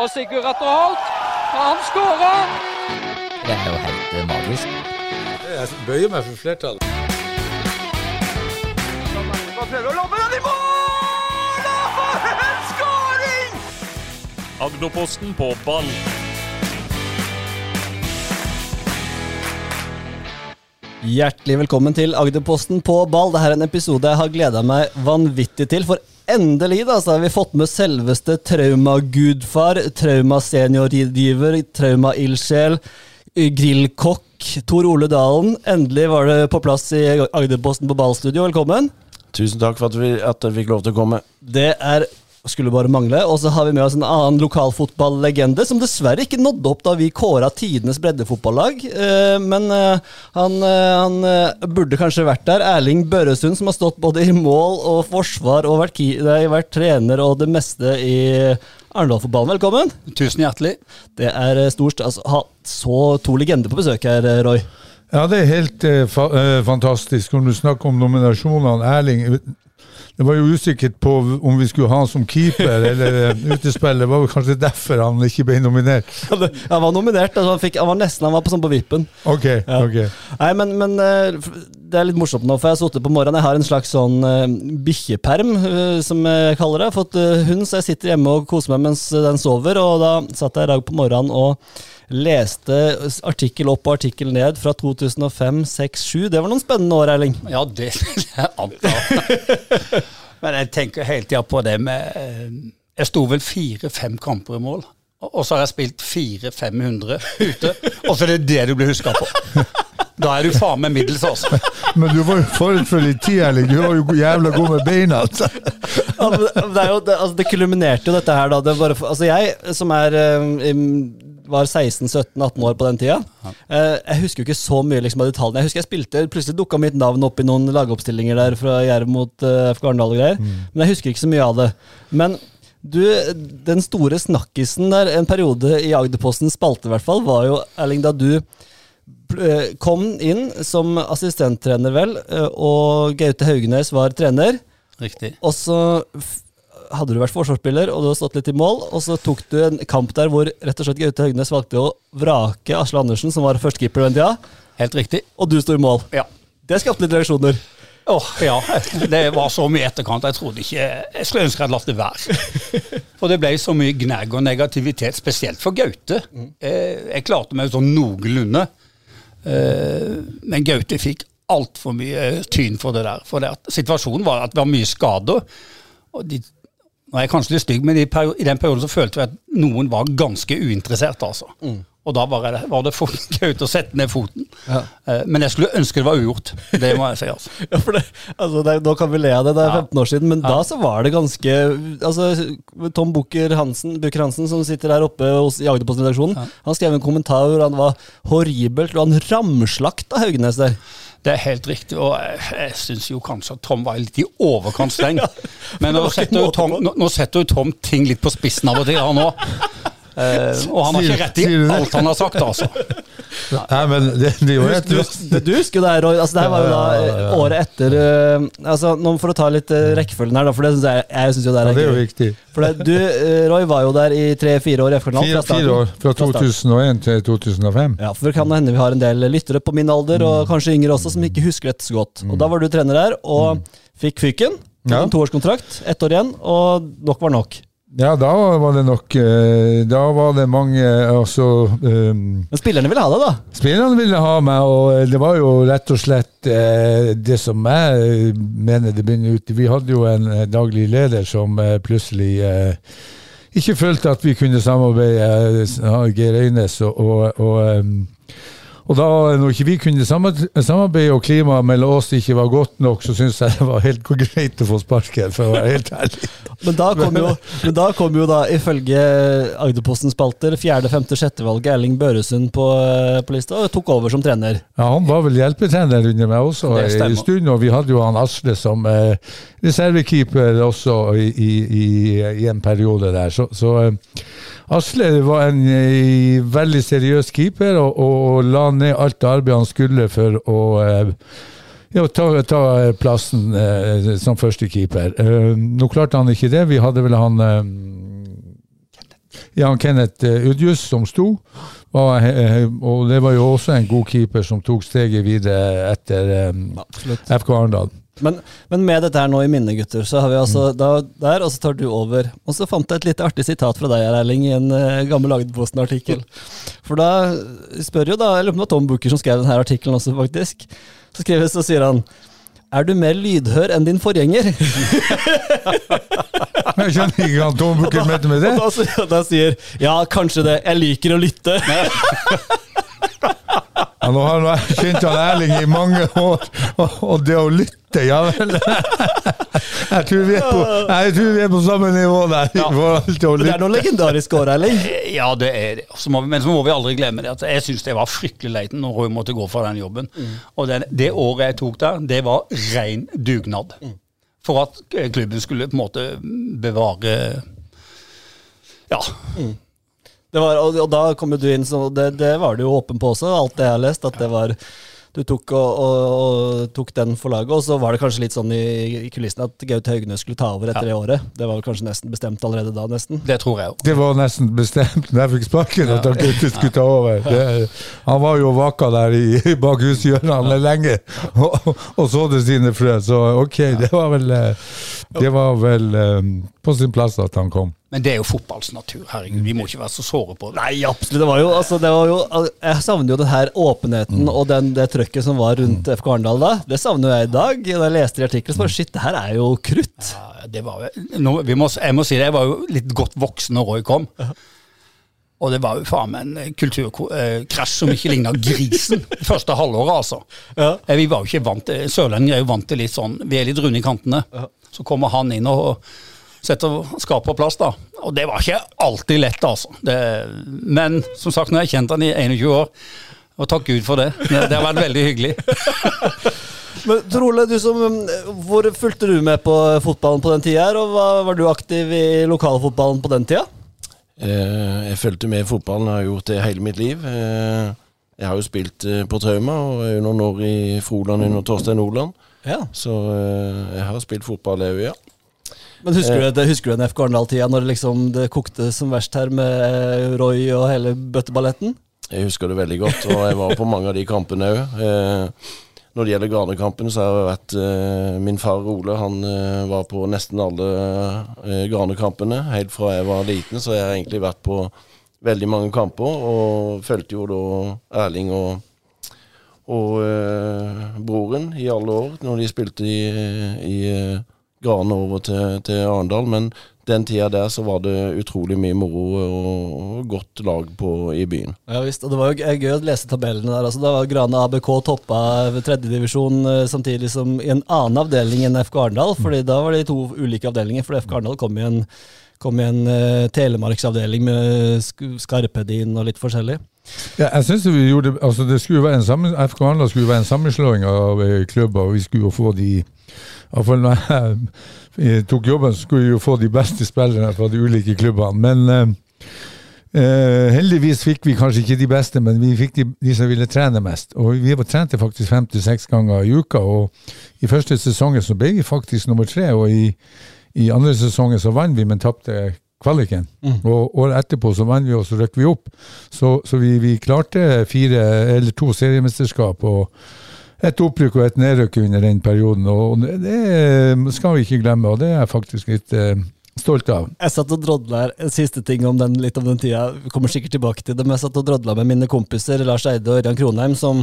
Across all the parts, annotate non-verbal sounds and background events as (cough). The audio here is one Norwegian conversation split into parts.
Og Sigurd Atter Holt, han skårer! Det er jo helt eh, magisk. Jeg bøyer meg for flertallet. Prøver å lobbe den i mål! Og for en skåring! Agderposten på ball. Hjertelig velkommen til Agderposten på ball. Dette er en episode jeg har gleda meg vanvittig til. For endelig da, så har vi fått med selveste traumagudfar, traumaseniorrådgiver, traumaildsjel, grillkokk, Tor Ole Dalen. Endelig var det på plass i Agderposten på ballstudio. Velkommen. Tusen takk for at, vi, at jeg fikk lov til å komme. Det er skulle bare mangle. Og så har vi med oss en annen lokalfotballegende som dessverre ikke nådde opp da vi kåra tidenes breddefotballag. Eh, men eh, han, eh, han burde kanskje vært der. Erling Børresund, som har stått både i mål og forsvar og vært, nei, vært trener og det meste i Arendal-fotballen. Velkommen. Tusen hjertelig. Det er stort stort altså, ha så to legender på besøk her, Roy. Ja, det er helt eh, fa eh, fantastisk. Når du snakker om nominasjonene, Erling Det var jo usikkert på om vi skulle ha han som keeper eller eh, utespiller. Det var vel kanskje derfor han ikke ble nominert. Han var nominert. Altså, han, fikk, han var nesten han var på, sånn på vippen. Ok, Ja. ok. Nei, men, men eh, det er litt morsomt nå, for jeg har sittet på morgenen. Jeg har en slags sånn uh, bikkjeperm, uh, som jeg kaller det. Fått uh, hund, så jeg sitter hjemme og koser meg mens den sover. Og da satt jeg i dag på morgenen og leste artikkel opp og artikkel ned fra 2005, 6, 7. Det var noen spennende år, Erling. Ja, det vil jeg anta. (laughs) Men jeg tenker hele tida på det med eh, Jeg sto vel fire-fem kamper i mål. Og så har jeg spilt 400-500 ute, og så er det det du blir huska på. (laughs) Da er du faen meg middels, altså. (laughs) Men du var jo forut for litt tid, Erling. Du var jo jævla god med beina. altså. Ja, det, er jo, det, altså, det kulminerte jo dette her, da. Det bare, altså jeg, som er um, var 16-17-18 år på den tida, eh, jeg husker jo ikke så mye liksom, av detaljene. Jeg husker jeg spilte, Plutselig dukka mitt navn opp i noen lagoppstillinger der fra Jerv mot uh, FK Arendal og greier. Men jeg husker ikke så mye av det. Men du, den store snakkisen der, en periode i Agderposten spalte i hvert fall, var jo, Erling, da du eh, kom inn som assistenttrener, vel, eh, og Gaute Haugenes var trener. Riktig. Og så hadde du vært forsvarsspiller, og du hadde stått litt i mål, og så tok du en kamp der hvor rett og slett Gaute Haugnes valgte å vrake Asle Andersen, som var førstekeeper den tida, Helt riktig. og du sto i mål. Ja. Det skapte litt reaksjoner. Åh, ja. Det var så mye etterkant. Jeg trodde ikke Jeg skulle ønske jeg hadde latt det være. For det ble så mye gnagg og negativitet, spesielt for Gaute. Eh, Jeg klarte meg sånn noenlunde. Eh, Men Gaute fikk altfor mye tyn for det der. For det situasjonen var at det var mye skader. Og de, nå er jeg kanskje litt stygg, men i, den perioden så følte vi at noen var ganske uinteressert, altså. Og da var det, var det Gaute å sette ned foten. Ja. Men jeg skulle ønske det var ugjort. Det må jeg si, altså. (laughs) Ja, for det, altså det, Nå kan vi le av det, det er 15 år siden, men da så var det ganske altså Tom Bukker Hansen, Hansen som sitter her oppe hos i Agderposten-redaksjonen, han skrev en kommentar hvor han var horribelt, og han ramslakta Haugenes der. Det er helt riktig, og jeg, jeg syns jo kanskje at Tom var litt i overkant streng. (laughs) Men nå (laughs) setter, jo Tom, nå, nå setter jo Tom ting litt på spissen av og til, han òg. Og han har ikke rett i alt han har sagt, altså. Nei, men det, det jo et Du, du, du husker jo det her, Roy. Altså, det her var jo da eh, året etter uh, altså, nå For å ta litt uh, rekkefølgen her, da, for det synes jeg, jeg synes jo det Ja, er det er jo viktig. For det, du, uh, Roy, var jo der i tre-fire år i FK Land. Fire, år. Fra Fra 2001 til 2005. Ja, for det kan hende vi har en del lyttere på min alder, og kanskje yngre også, som ikke husker dette så godt. Og Da var du trener her, og fikk fyken. Ja. En toårskontrakt, ett år igjen, og nok var nok. Ja, da var det nok eh, Da var det mange Altså um, Men spillerne ville ha deg, da. Spillerne ville ha meg, og det var jo rett og slett eh, det som jeg eh, mener det begynner ut. Vi hadde jo en eh, daglig leder som eh, plutselig eh, ikke følte at vi kunne samarbeide, eh, Geir Øynes, og, og, og, eh, og da når ikke vi kunne samarbeide og klimaet mellom oss ikke var godt nok, så syns jeg det var helt greit å få sparken, for å være helt ærlig. (laughs) Men da kom jo, men da, kom jo da ifølge Agderposten spalter fjerde, femte, sjette valget Erling Børesund på, eh, på lista, og tok over som trener. Ja, Han var vel hjelpetrener under meg også en stemmer. stund, og vi hadde jo han Asle som eh, reservekeeper også i, i, i, i en periode der. Så, så eh, Asle var en eh, veldig seriøs keeper og, og la ned alt arbeidet han skulle for å eh, ja, ta, ta plassen eh, som førstekeeper. Eh, nå klarte han ikke det. Vi hadde vel han eh, Jan Kenneth eh, Udjus som sto. Var, eh, og det var jo også en god keeper som tok steget videre etter eh, FK Arendal. Men, men med dette her nå i minne, gutter, så har vi altså da, der, og så tar du over. Og så fant jeg et litt artig sitat fra deg, Erling, i en uh, gammel Agderposten-artikkel. For da spør jo da, jeg lurer på om det var Tom Booker som skrev denne artikkelen også, faktisk. Så skriver så sier han er du mer lydhør enn din forgjenger? (laughs) Jeg skjønner ikke hva Tom Booker mente med det. Og da, sier- da sier ja, kanskje det, jeg liker å lytte. (laughs) Ja, nå har jeg kjent han Erling i mange år, og, det å lytte, ja vel. Jeg tror vi er på, jeg tror vi er på samme nivå der i forhold å lytte. Det er noe legendarisk år, Erling. Ja, det er det. Så må men så må vi aldri glemme det at jeg syns det var fryktelig leit når hun måtte gå fra den jobben. Og den, det året jeg tok der, det var ren dugnad. For at eh, klubben skulle på en måte bevare Ja. Det var, og, og da kom jo du inn, så det, det var du jo åpen på også, alt det jeg har lest. At det var Du tok, og, og, og tok den for laget, og så var det kanskje litt sånn i, i kulissene at Gaut Haugne skulle ta over etter det året. Det var kanskje nesten bestemt allerede da, nesten. Det tror jeg òg. Det var nesten bestemt da (laughs) jeg fikk sparken at han Gaute skulle ta over. Det, han var jo vaka der i, i bak hushjørnene lenge (laughs) og, og det sine frø, så ok, det var vel, eh, det var vel um, på sin plass at han kom. Men det er jo fotballens natur. Herregud, vi må ikke være så såre på det. Nei, absolutt. Det var jo, altså, det var jo Jeg savner jo den her åpenheten og den, det trøkket som var rundt FK Arendal da. Det savner jeg i dag. Da jeg leste i artikkelen, så bare shit, det her er jo krutt. Ja, Det var, jo- nå, vi må, jeg må si det, jeg var jo litt godt voksen når Roy kom. Og det var jo faen meg en kulturkrasj som ikke ligna grisen første halvåret, altså. Ja. Eh, Vi var jo ikke vant til Sørlendinger er jo vant til litt sånn Vi er litt runde i kantene. Så kommer han inn og setter skapet på plass, da. Og det var ikke alltid lett, altså. Det, men som sagt, nå har jeg kjent han i 21 år. Og takk Gud for det. Det, det har vært veldig hyggelig. (laughs) Men Trole, du som, hvor fulgte du med på fotballen på den tida, her, og var, var du aktiv i lokalfotballen på den tida? Eh, jeg fulgte med i fotballen, jeg har gjort det hele mitt liv. Eh, jeg har jo spilt eh, på Trauma og er noen år i Froland under Torstein Nordland. Ja. Så jeg har spilt fotball, jeg òg, ja. Men husker du, det- husker du den FK Arendal-tida, når det liksom det kokte som verst her med eh, Roy og hele bøtteballetten? Jeg husker det veldig godt, og jeg var på mange av de kampene òg. Eh, når det gjelder Grane-kampen, så har jeg vært eh, Min far Ole han eh, var på nesten alle eh, Grane-kampene. Helt fra jeg var liten, så jeg har egentlig vært på veldig mange kamper. Og fulgte jo da Erling og, og eh, broren i alle år, når de spilte i, i eh, Grane over til, til Arendal. Men den tida der så var det utrolig mye moro og, godt lag på, i byen. Ja visst, og det var jo gøy å lese tabellene der. altså Da var Grane ABK toppa tredjedivisjon samtidig som i en annen avdeling enn FK Arendal. fordi da var det to ulike avdelinger. For FK Arendal kom i en, kom i en uh, telemarksavdeling med sk Skarpedin og litt forskjellig. Ja, jeg synes vi gjorde, altså det skulle være en sammen, FK Arendal skulle være en sammenslåing av eh, klubber, og vi skulle jo få de Iallfall når (laughs) jeg tok jobben, skulle vi jo få de beste spillerne fra de ulike klubbene. Men eh, heldigvis fikk vi kanskje ikke de beste, men vi fikk de, de som ville trene mest. Og vi var trente faktisk fem til seks ganger i uka, og i første sesongen så ble vi faktisk nummer tre, og i, i andre sesongen så vant vi, men tapte kvaliken. Og året etterpå så vant vi, og så røk vi opp. Så, så vi, vi klarte fire eller to seriemesterskap og et opprykk og et nedrykk under den perioden. Og det, skal vi ikke glemme, og det er faktisk litt eh, stolt av. Jeg satt og drodla siste ting om den, litt om den tida. Vi kommer sikkert tilbake til det, men jeg satt og drodla med mine kompiser Lars Eide og Ørjan Kronheim, som,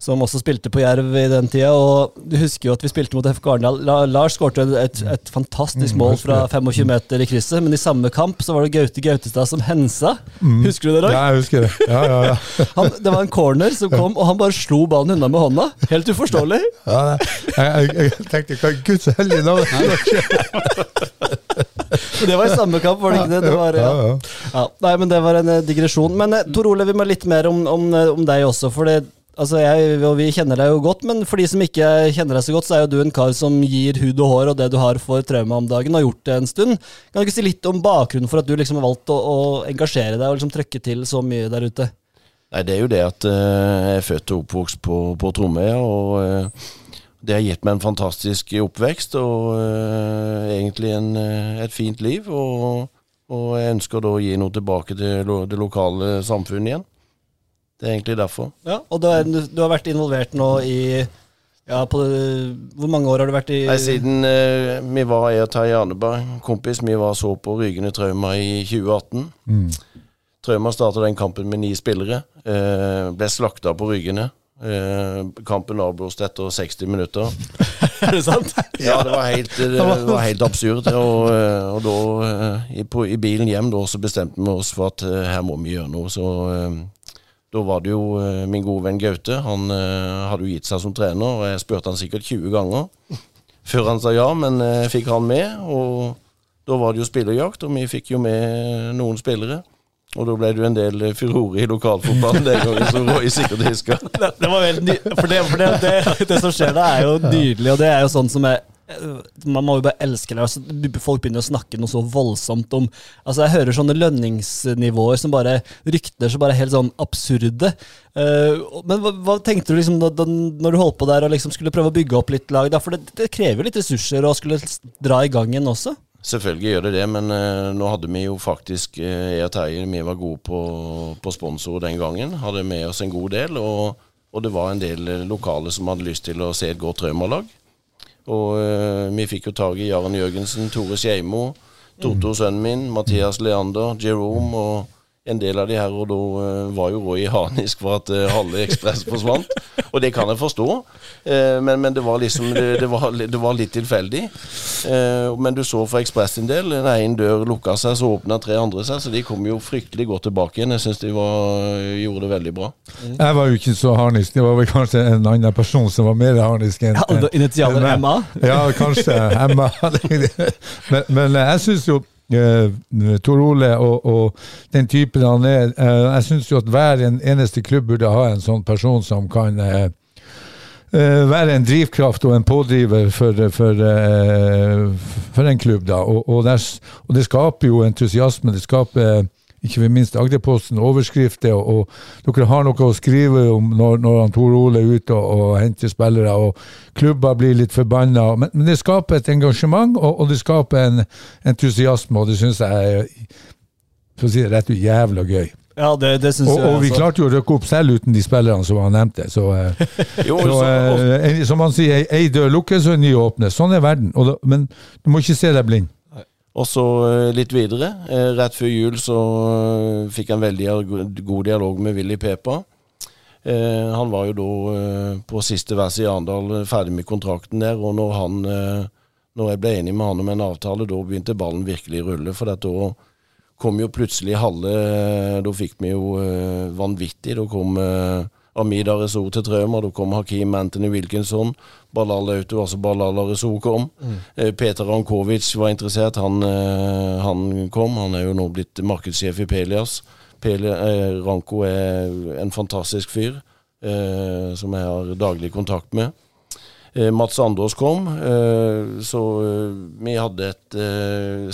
som også spilte på Jerv i den tida. Og du husker jo at vi spilte mot FK Arendal. La, Lars skårte et, et fantastisk mål fra 25 meter i krysset, men i samme kamp så var det Gaute Gautestad som hensa. Husker du det, Roy? Ja, jeg husker det. Ja, ja, ja. (laughs) Han, det var en corner som kom, og han bare slo ballen unna med hånda. Helt uforståelig. ja jeg, jeg, jeg tenkte hva Guds hellige navn (laughs) (laughs) det var i samme kamp, var det ikke det? det var, ja. Ja, nei, men det var en eh, digresjon. Men eh, Tor Ole, vi må litt mer om, om, eh, om deg også. For det, altså jeg og vi kjenner deg jo godt, men for de som ikke kjenner deg så godt, så er jo du en kar som gir hud og hår og det du har for traume om dagen, og har gjort det en stund. Kan du ikke si litt om bakgrunnen for at du liksom har valgt å, å engasjere deg og liksom trøkke til så mye der ute? Nei, det er jo det at jeg er født og oppvokst på, på Tromøya, og det har gitt meg en fantastisk oppvekst og uh, egentlig en, eh, et fint liv. Og Og jeg ønsker da å gi noe tilbake til lo det lokale samfunnet igjen. Det er egentlig derfor. Ja, og du, er, du har vært involvert nå i ja, på, Hvor mange år har du vært i Nei, Siden uh, vi var jeg og Terje Arneberg, kompis, vi var så på Rygende Trauma i 2018. Trauma starta den kampen med ni spillere. Uh, ble slakta på Rygende. Eh, kampen avblåste etter 60 minutter. (laughs) Er det sant? Ja, det var helt, det var helt absurd. Og, eh, og da, eh, i, på, i bilen hjem, da, så bestemte vi oss for at eh, her må vi gjøre noe. Så eh, da var det jo eh, min gode venn Gaute. Han eh, hadde jo gitt seg som trener, og jeg spurte han sikkert 20 ganger før han sa ja, men eh, jeg fikk han med. Og da var det jo spillerjakt, og vi fikk jo med noen spillere. Og da ble du en del eh, furore i lokalfotballen den gangen, som Roy sikkert husker. (laughs) Det, det var veldig ny For, det, for det, det, det som skjer da, er jo nydelig, og det er jo sånn som jeg man må jo bare elske det. Altså, folk begynner å snakke noe så voldsomt om Altså Jeg hører sånne lønningsnivåer som bare rykter som bare helt sånn absurde. Uh, men hva, hva, tenkte du liksom da, da, når du holdt på der og liksom skulle prøve å bygge opp litt lag? Da? For det, det krever litt ressurser å skulle dra i gang igjen også? Selvfølgelig gjør det det, men uh, nå hadde vi jo faktisk uh, jeg og Terje vi var gode på, på sponsor den gangen. Hadde med oss en god del, og, og det var en del uh, lokale som hadde lyst til å se et godt Rømerlag. Og uh, vi fikk jo tak i Jaren Jørgensen, Tore Skeimo, Totto, sønnen min, Mathias Leander, Jerome og en del av de her, og da uh, var jo Roy hanisk for at uh, halve Ekspress forsvant. Og det kan jeg forstå, uh, men, men, det var liksom det, det, var, det var, litt tilfeldig. men du så for Ekspress sin del, den ene dør lukka seg, så åpna tre andre seg, så de kom jo fryktelig godt tilbake igjen. Jeg syns de var, gjorde det veldig bra. Mm. Jeg var jo ikke så harnisk, det var vel kanskje en annen person som var mer harnisk enn ja, Initialer Emma? Ja, kanskje Emma. (laughs) men, men jeg syns jo Uh, Tor Ole og, og, den typen han er. Uh, jeg syns jo at hver en eneste klubb burde ha en sånn person som kan uh, være en drivkraft og en pådriver for, for, for en klubb. da, og, og, det, og, det skaper jo entusiasme. Det skaper ikke minst Agderposten, overskrifter, og, og, dere har noe å skrive om når, når Tor Ole er ute og, og, henter spillere, og klubber blir litt forbanna. Men, men, det skaper et engasjement, og, og det skaper en entusiasme, og det syns jeg er for å si det rett ut jævla gøy. Ja, det, det og, og vi klarte jo å røkke opp selv uten de spillerne som han nevnte. Så, (laughs) jo, så eh, som han sier, ei dør lukkes og en ny åpnes. Sånn er verden. Da, men du må ikke se deg blind. Og så litt videre. Rett før jul så fikk jeg en veldig god dialog med Willy Pepa. Han var jo da på siste vers i Arendal ferdig med kontrakten der, og når han når jeg ble enig med han om en avtale, da begynte ballen virkelig å rulle. For da kom jo plutselig halve Da fikk vi jo vanvittig. Da kom Amid Areso til Trømer, da kom Hakim Anthony Wilkinson. Balal Auto, altså Balal Areso kom. Mm. Peter Rankovic var interessert, han, han, kom. Han er jo nå blitt markedssjef i Pelias. Peli, eh, Ranko er en fantastisk fyr eh, som jeg har daglig kontakt med. Eh, Mats Andås kom, så vi hadde et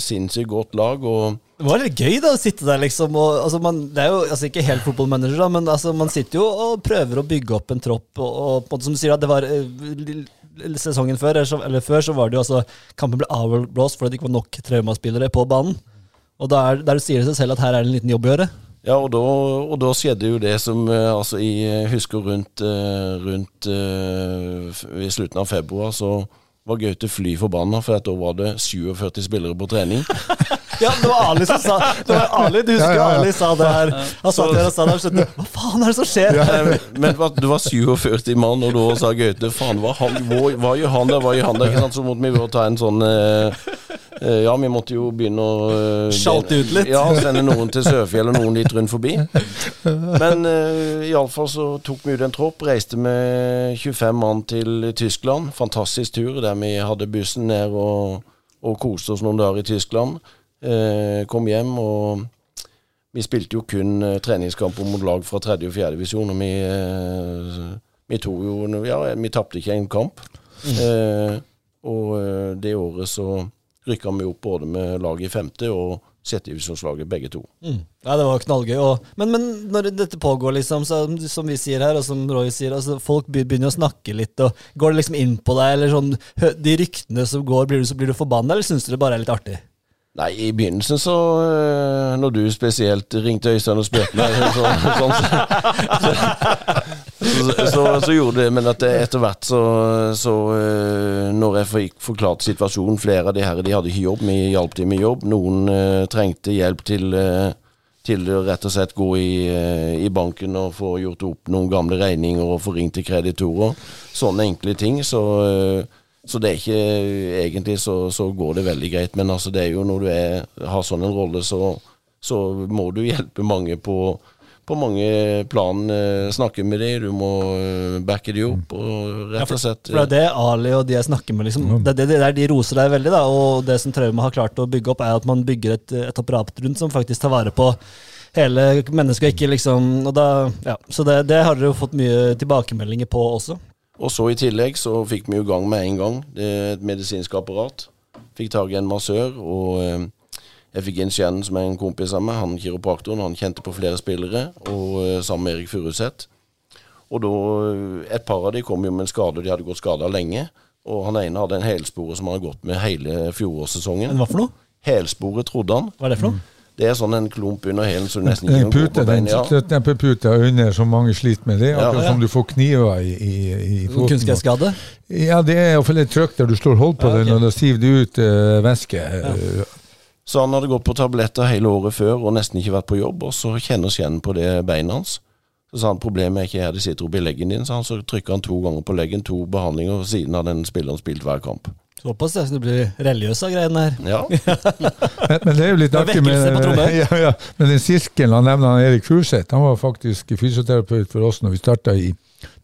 sinnssykt godt lag. og det var litt gøy da å sitte der, liksom. Og, altså, man, det er jo altså, ikke helt fotballmanager, da, men altså, man sitter jo og prøver å bygge opp en tropp. Og, og på en måte som du sier, at det var uh, sesongen før, eller, eller før så var det jo altså Kampen ble avblåst fordi det ikke var nok traumaspillere på banen. Og da er, der sier det seg selv at her er det en liten jobb å gjøre. Ja, og da, og da skjedde jo det som altså Jeg husker rundt, rundt i slutten av februar, så var Gaute fly forbanna, for da var det 47 spillere på trening. (laughs) Ja, det var Ali som sa det. var Ali, Du husker ja, ja, ja. Ali sa det her. Han satt der og sa det. Skjønte, hva faen er det som skjer? men det var 47 mann, og da sa Gaute faen, hva, han, gjør han der? Hva gjør han der? Ikke sant? Så måtte vi ta en sånn eh, Ja, vi måtte jo begynne å uh, Sjalte ut litt? Ja, sende noen til Sørfjell og noen litt rundt forbi. Men uh, iallfall så tok vi ut en tropp, reiste med 25 mann til Tyskland. Fantastisk tur der vi hadde bussen ned og, og koste oss noen dager i Tyskland. Uh, kom hjem, og vi spilte jo kun eh, treningskamper mot lag fra tredje og fjerde divisjon. Og vi, uh, vi tok jo Ja, vi tapte ikke en kamp. Uh, Eh, og det året så rykka vi opp både med laget i femte og sjettedivisjonslaget, begge to. Mm. Ja, det var knallgøy. Og, men, men, når dette pågår, liksom, så, som vi sier her, og som Roy sier, altså, folk begynner å snakke litt, og går det liksom inn på deg, eller sånn De ryktene som går, blir du, blir du forbanna, eller syns du det bare er litt artig? Nei, i begynnelsen så øh, Når du spesielt ringte Øystein og spurte meg så, sånn, så, så, så, gjorde det Men at etter hvert så, så øh, Når jeg fikk forklart situasjonen Flere av de her de hadde ikke jobb, vi hjalp dem med jobb. Noen uh, trengte hjelp til uh, til rett og slett gå i, uh, i banken og få gjort opp noen gamle regninger og få ringt til kreditorer. Sånne enkle ting. Så så det er ikke Egentlig så, så går det veldig greit, men altså det er jo når du er, har sånn en rolle, så, så må du hjelpe mange på, på mange plan. eh, Snakke med dem, du må eh, backe dem opp, og rett og slett For det er det Ali og de jeg snakker med, liksom, det, er det, det er de roser deg veldig. da, Og det som Trauma har klart å bygge opp, er at man bygger et, et apparat rundt som faktisk tar vare på hele mennesket. ikke liksom, og da, ja, Så det, det har dere jo fått mye tilbakemeldinger på også. Og så i tillegg så fikk vi jo gang med en gang det er et medisinsk apparat. Fikk tak i en massør, og eh, jeg fikk inn Shannon som er en kompis av meg. Han kiropraktoren, han kjente på flere spillere, og eh, sammen med Erik Furuseth. Og da, eh, et par av de kom jo med en skade, og de hadde gått skada lenge. Og han ene hadde en hælspore som han hadde gått med hele fjorårssesongen. Men hva for noe? Hælsporet, trodde han. Hva er det for noe? Det er sånn en klump under hælen så du nesten ikke kan gå pute, på den beina. Ja. støtdemperpute under som mange sliter med. Det er Ja. akkurat som du får kniver i, i, i foten. Kunstgressskade? Ja, det er iallfall et trykk der du slår hold på Ja, okay. den, og da siver det ut uh, væske. Ja. Så han hadde gått på tabletter hele året før og nesten ikke vært på jobb, og så kjennes igjen på det beinet hans. Så sa han problemet er ikke her det sitter oppi leggen din, så han så trykker han to ganger på leggen, to behandlinger, siden av den spilleren spilt hver kamp. Såpass, ja, så det blir religiøse greiene her. (laughs) Ja, Men, men det er jo litt artig med, (laughs) ja, ja, men den sirkelen han nevner, han Erik Furseth, han var faktisk fysioterapeut for oss når vi starta i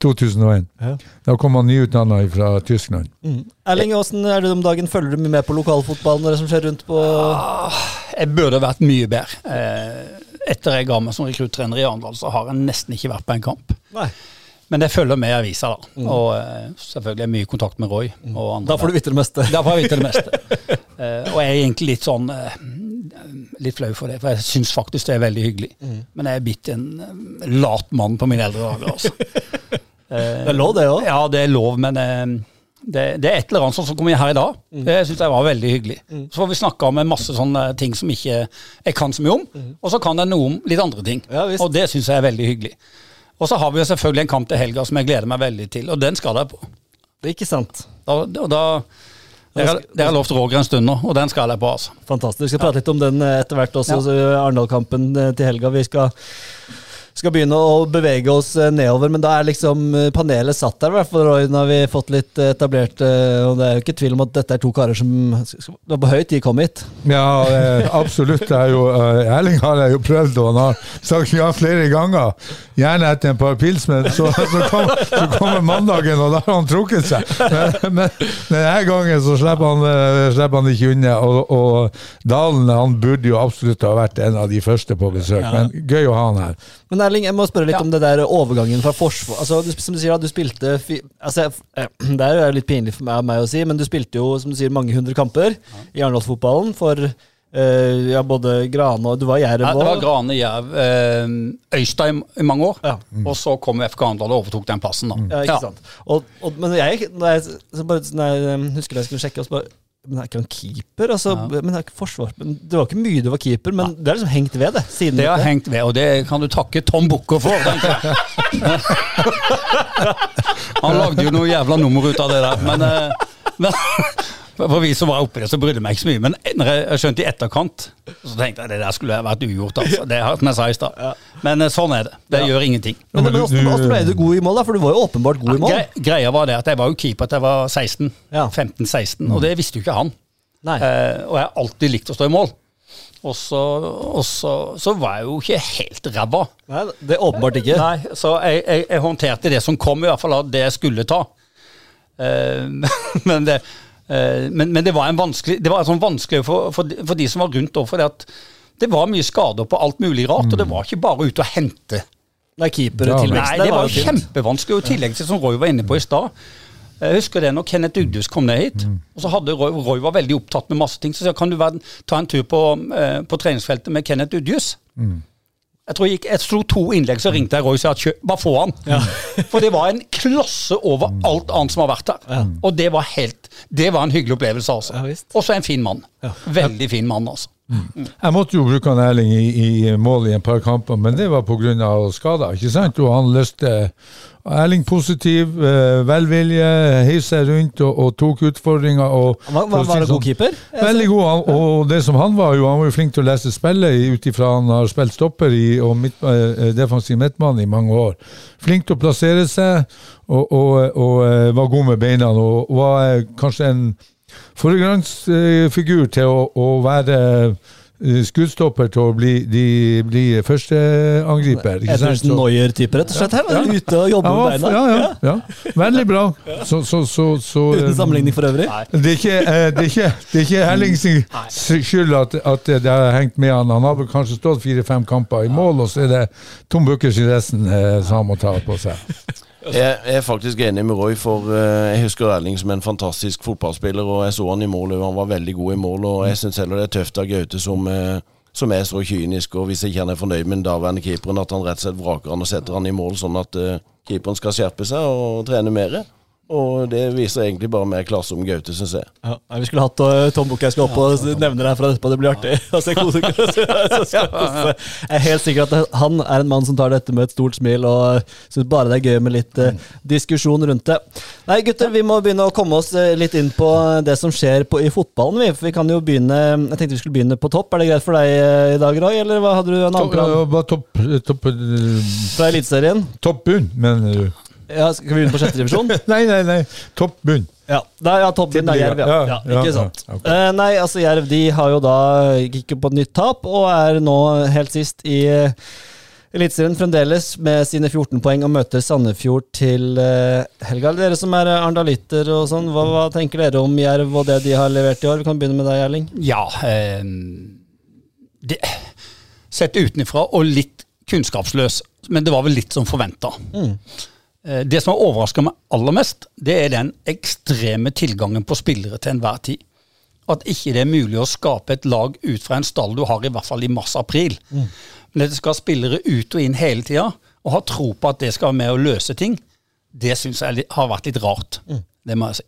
2001. Ja. Da kom han nyutdanna fra Tyskland. Mm. Erling, åssen er det om dagen? Følger du mye med på lokalfotballen og det som skjer rundt på Jeg burde vært mye bedre. Eh, Etter jeg ga meg som rekruttrener i Arendal, så har jeg nesten ikke vært på en kamp. Nei. Men det følger med i avisa, da. Og eh, selvfølgelig er mye kontakt med Roy. Og andre Da får du vite det meste. Da får jeg vite det meste. uh, (laughs) og jeg er egentlig litt sånn uh, Litt flau for det, for jeg syns faktisk det er veldig hyggelig. Men jeg er blitt en lat mann på mine eldre dager, altså. (laughs) Det er lov, det òg. Ja, det er lov, men det, det er et eller annet sånt som kommer her i dag. Det syns jeg var veldig hyggelig. Så får vi snakke om masse sånne ting som ikke jeg kan så mye om, og så kan jeg noe om litt andre ting. Ja, og det syns jeg er veldig hyggelig. Og så har vi jo selvfølgelig en kamp til helga som jeg gleder meg veldig til, og den skal jeg på. Det er ikke sant. Da, da, da Dere har- dere har lovt Roger en stund nå, og den skal jeg på, altså. Fantastisk. Vi skal prate litt om den eh, etter hvert også. så Arendal-kampen eh, til helga. Vi skal, skal begynne å bevege oss eh, nedover, men da er liksom eh, panelet satt der. i hvert fall, Roy. Har vi fått litt eh, etablert, eh, og det er jo ikke tvil om at dette er to karer som Det var på høy tid kom hit. Ja, eh, absolutt. Det er jo, eh, Erling har jeg jo prøvd, og han har sagt ja flere ganger. Gjerne etter en par pils, men så, (laughs) så, kom, så kommer mandagen, og da har han trukket seg. Men, men denne gangen så slipper han, eh, slipper han ikke unna. Og, og Dalen han burde jo absolutt ha vært en av de første på besøk, men gøy å ha han her. Men Erling, jeg må spørre litt Ja. om det der overgangen fra forsvar altså, du, Som du sier, du spilte fi, altså, eh, (clears throat) Det er jo litt pinlig for meg, meg å si, men du spilte jo som du sier, mange hundre kamper i Arendalsfotballen for eh, ja, både Grane og Du var i Jerv Ja, det var. Grane, Jerv, uh, Øystein i mange år. Ja. Og så kom FK Arendal og overtok den plassen. da. Ja, ikke sant. Og, og, men jeg, når jeg, så bare, når jeg eh, husker jeg skulle sjekke, og bare men er ikke han keeper? Altså, men det er ikke forsvar men Det var ikke mye du var keeper, men det har liksom hengt ved, det. Siden Det har det. hengt ved, og det kan du takke Tom Bukker for. (laughs) Han lagde jo noe jævla nummer ut av det der. Men, eh, men for vi som var oppi det, så brydde meg ikke så mye. Men når jeg skjønte i etterkant, så tenkte jeg det der skulle vært ugjort. altså. Det har som jeg sa i stad. Men eh, sånn er det. Det gjør ingenting. Men, men du- hvordan, ble du god i mål, da? For du var jo åpenbart god i mål. Gre greia var det at jeg var jo keeper til jeg var 16. Ja. 15-16, og det visste jo ikke han. Nei. Eh, og jeg har alltid likt å stå i mål. Og så, og så, så var jeg jo ikke helt ræva. Nei, det er åpenbart ikke. Nei, så jeg, jeg, jeg håndterte det som kom, i hvert fall av det jeg skulle ta. Eh, (laughs) men, det, men, men det var en vanskelig Det var sånn vanskelig for, for, de- for de som var rundt òg, for det var mye skader på alt mulig rart. Og det var ikke bare ute og hente. Nei, Ja, keepertilveksten Nei, det var jo kjempevanskelig. Og i tillegg til som Roy var inne på i stad. Jeg husker det når Kenneth Ugdus kom ned hit. Og så hadde Roy, Roy var veldig opptatt med masse ting. Så sa kan du være, ta en tur på, eh, på treningsfeltet med Kenneth Ugdus? Jeg tror jeg, gikk, jeg slo to innlegg, så ringte jeg Roy og sa at bare få han. (laughs) For det var en klasse over alt annet som har vært der. Og det var helt Det var en hyggelig opplevelse, altså. Ja. Og så en fin mann. Veldig fin mann, altså. Jeg måtte jo bruke han Erling i, i mål i en par kamper, men det var pga. skader. ikke sant? Og han løste Erling positiv, eh, velvilje, heiv seg rundt og, og tok utfordringer. Og, var, var, var det god sånn, keeper? Veldig god. Og det som han var jo, han var jo flink til å lese spillet ut ifra han har spilt stopper i, og midt, eh, defensiv midtmann i mange år. Flink til å plassere seg, og, og, og eh, var god med beina. Og var kanskje en foregangsfigur til å, å være eh, skuddstopper til å bli, de, bli førsteangriper. ikke sant? Edersen Neuer-type, rett og slett. her, men Ute og jobber Ja, med beina. ja, ja, ja. Veldig bra. Så, så, så, så (laughs) Uten eh, sammenligning for øvrig. det er ikke, eh, det er ikke, det er ikke Erling skyld at, at det har hengt med han. Han har vel kanskje stått fire-fem kamper i mål, og så er det Tom Bukkers i resten eh, som han må ta på seg. Jeg, er faktisk enig med Roy, for eh, jeg husker Erling som en fantastisk fotballspiller. Og jeg så han i mål, og han var veldig god i mål. Og jeg syns heller det er tøft av Gaute som, eh, som er så kynisk, og hvis ikke han er fornøyd med den daværende keeperen, at han rett og slett vraker han og setter han i mål, sånn at eh, keeperen skal skjerpe seg og trene mer. Og det viser egentlig bare mer klasse om Gaute, syns jeg. Ja, vi skulle hatt uh, Tom Bukke skal opp og nevne deg fra etterpå. Det blir artig. å se kose- så skal jeg er helt sikker at han er en mann som tar dette med et stort smil, og syns bare det er gøy med litt uh, diskusjon rundt det. Nei, gutter, vi må begynne å komme oss litt inn på det som skjer på, i fotballen. Vi, for vi kan jo begynne Jeg tenkte vi skulle begynne på topp. Er det greit for deg i dag, Roy, eller hva hadde du en annen plan Topp, topp, topp, eh, fra Eliteserien? topp bunn, mener du? Ja, skal vi begynne på sjette divisjon? (laughs) Nei, nei, nei. Topp bunn. Ja, da, ja toppen er Jerv, ja. Ja, ja. ja, Ikke sant. ja, ok. Eh, nei, altså Jerv de har jo da gikk jo på et nytt tap, og er nå helt sist i uh, Eliteserien fremdeles med sine 14 poeng og møter Sandefjord til uh, helga. Dere som er arendalitter og sånn, hva, hva tenker dere om Jerv og det de har levert i år? Vi kan begynne med deg, Erling. Ja eh, det, Sett utenfra og litt kunnskapsløs, men det var vel litt som forventa. Eh, Det som har overraska meg aller mest, det er den ekstreme tilgangen på spillere til enhver tid. At ikke det er mulig å skape et lag ut fra en stall du har i hvert fall i mars-april. Men at det skal spillere ut og inn hele tida, og ha tro på at det skal være med å løse ting, det syns jeg har vært litt rart. Det må jeg si.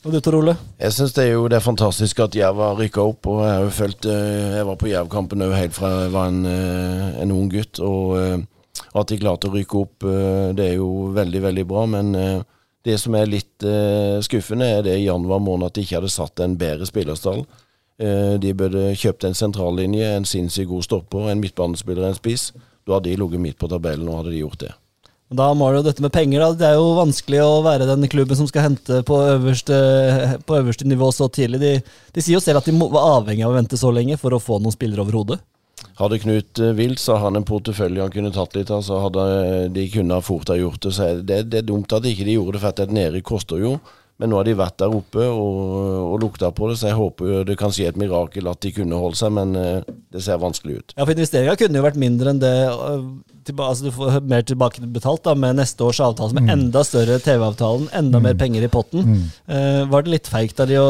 Og du, Tor Ole? Jeg syns det er jo det er fantastisk at Jerv har rykka opp. og Jeg har jo følt, eh, jeg var på Jerv-kampen òg helt fra jeg var en, eh, en ung gutt. og eh, At de klarte å rykke opp, eh, det er jo veldig, veldig bra. Men eh, det som er litt eh, skuffende, er det i januar måned at de ikke hadde satt en bedre spillerstall. De burde kjøpt en sentrallinje, en sinnssykt god stopper, en midtbanespiller, en spiss. Da hadde de ligget midt på tabellen, og hadde de gjort det. Da må det jo dette med penger, da. Det er jo vanskelig å være den klubben som skal hente på øverste, på øverste nivå så tidlig. De, de sier jo selv at de må, var avhengig av å vente så lenge for å få noen spillere over hodet. Hadde Knut eh, vilt, så har han en portefølje han kunne tatt litt av. Så hadde eh, de kunne fort ha gjort det. Så det, det er dumt at ikke de gjorde det, for et nedrykk koster jo. Men nå har de vært der oppe og, og lukta på det, så jeg håper jo det kan skje et mirakel at de kunne holde seg, men eh, det ser vanskelig ut. Ja, for investeringa kunne jo vært mindre enn det. tilba- Altså, du får mer tilbakebetalt da, med neste års avtale, med enda større TV-avtalen, enda mer penger i potten. Eh, var det litt feigt av de å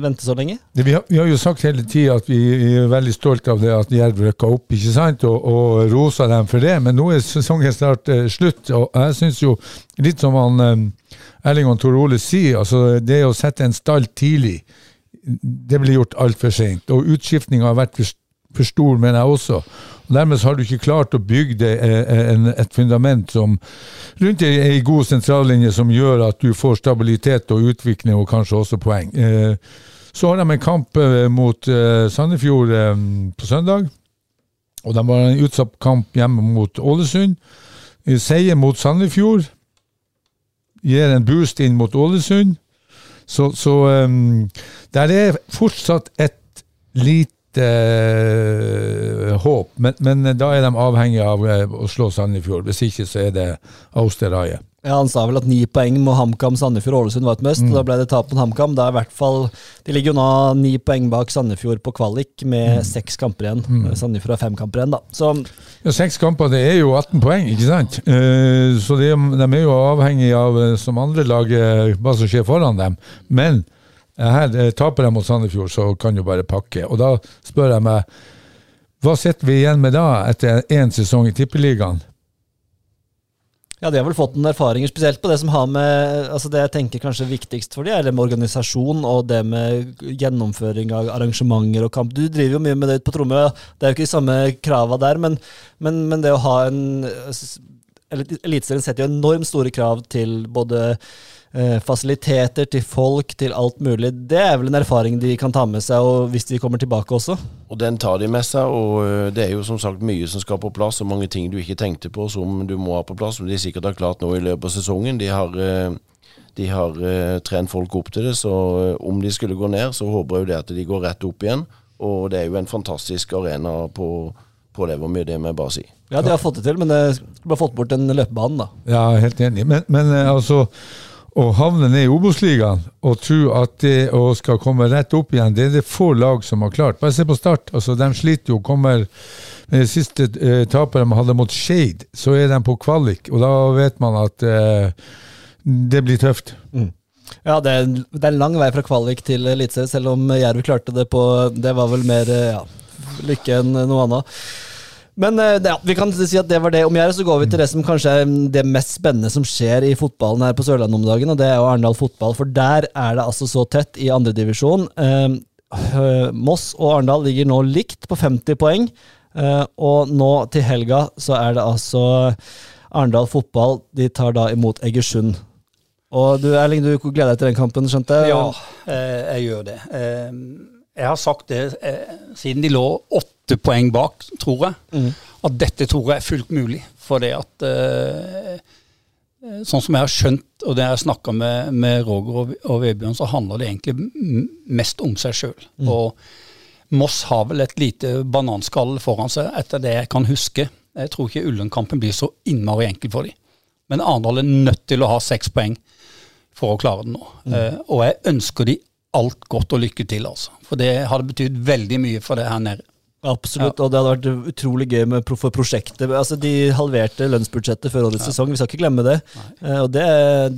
vente så lenge? Det, vi, har, vi har jo sagt hele tida at vi er veldig stolte av det at Jerv rykka opp, ikke sant, og, og rosa dem for det. Men nå er sesongen snart uh, slutt, og jeg syns jo litt som han eh, Erling og Tor Ole sier, altså det å sette en stall tidlig, det blir gjort altfor seint. Og utskiftninga har vært for, for stor, mener jeg også. Og Dermed har du ikke klart å bygge eh, et fundament som rundt ei, god sentrallinje som gjør at du får stabilitet og utvikling, og kanskje også poeng. Eh, så har de en kamp eh, mot Sandefjord på søndag. Og de har en utsatt kamp hjemme mot Ålesund. Seier mot Sandefjord gir en boost inn mot Ålesund. Så, så um, der er fortsatt et lite uh, håp, men, men da er de avhengige av uh, å slå Sandefjord. Hvis ikke så er det Austerøye. Ja, Han sa vel at ni poeng med HamKam, Sandefjord og Ålesund var et must. og Da ble det tap mot HamKam. Det er i hvert fall, De ligger jo nå ni poeng bak Sandefjord på kvalik, med seks kamper igjen. Sandefjord har fem kamper igjen, da. Så Ja, Seks kamper, det er jo 18 poeng, ikke sant? Uh, så de, de er jo avhengig av, eh, som andre lag, eh, hva som skjer foran dem. Men her taper de mot Sandefjord, så kan jo bare pakke. Og da spør jeg meg, hva sitter vi igjen med da, etter én sesong i Tippeligaen? Ja, De har vel fått noen erfaringer, spesielt på det som har med altså det jeg tenker kanskje viktigst for de, er det med organisasjon og det med gjennomføring av arrangementer og kamp. Du driver jo mye med det på Tromøya, det er jo ikke de samme krava der, men, men, men det å ha en Eliteserien setter jo enormt store krav til både eh, fasiliteter, til folk, til alt mulig. Det er vel en erfaring de kan ta med seg og hvis de kommer tilbake også? Og den tar de med seg, og eh, det er jo som sagt mye som skal på plass, og mange ting du ikke tenkte på som du må ha på plass, som de sikkert har klart nå i løpet av sesongen. De har, eh, de har trent folk opp til det, så om de skulle gå ned, så håper jeg jo det at de går rett opp igjen. Og det er jo en fantastisk arena på, på det, hvor mye det må jeg bare si. Ja, de har fått det til, men det skulle bare fått bort den løpebanen, da. Ja, helt enig. Men, men altså å havne ned i Obos-ligaen og tro at det å skal komme rett opp igjen, det er det få lag som har klart. Bare se på Start. altså De sliter jo. kommer med det siste eh, tapet de hadde mot Skeid, så er de på kvalik. Og da vet man at eh, det blir tøft. Mm. Ja, det er, det er, en lang vei fra kvalik til eliteserie, selv om Jerv klarte det på Det var vel mer eh, ja, lykke enn noe annet. Men eh, ja, vi kan si at det var det om gjerdet. Så går vi til det som kanskje er det mest spennende som skjer i fotballen her på Sørlandet om dagen, og det er jo Arendal fotball. For der er det altså så tett i andredivisjon. Eh, Moss og Arendal ligger nå likt på 50 poeng. Eh, og nå til helga så er det altså Arendal fotball. De tar da imot Egersund. Og du Erling, du gleder deg til den kampen, skjønte jeg? Ja, eh, jeg gjør det. Jeg har sagt det siden de lå åtte poeng bak, tror jeg, mm. at dette tror jeg er fullt mulig. For det at eh, Sånn som jeg har skjønt, og det jeg har snakka med, med, Roger og, og Vebjørn, så handler det egentlig mest om seg sjøl. Mm. Og Moss har vel et lite bananskall foran seg, etter det jeg kan huske. Jeg tror ikke Ullenkampen blir så innmari enkel for dem. Men Arendal er nødt til å ha seks poeng for å klare det nå. Mm. Eh, og jeg ønsker de alt godt og lykke til, altså. For det hadde betydd veldig mye for det her nede. Absolutt, ja. og det hadde vært utrolig gøy med, for prosjektet. Altså, De halverte lønnsbudsjettet før årets ja. sesong, vi skal ikke glemme det. Uh, og det,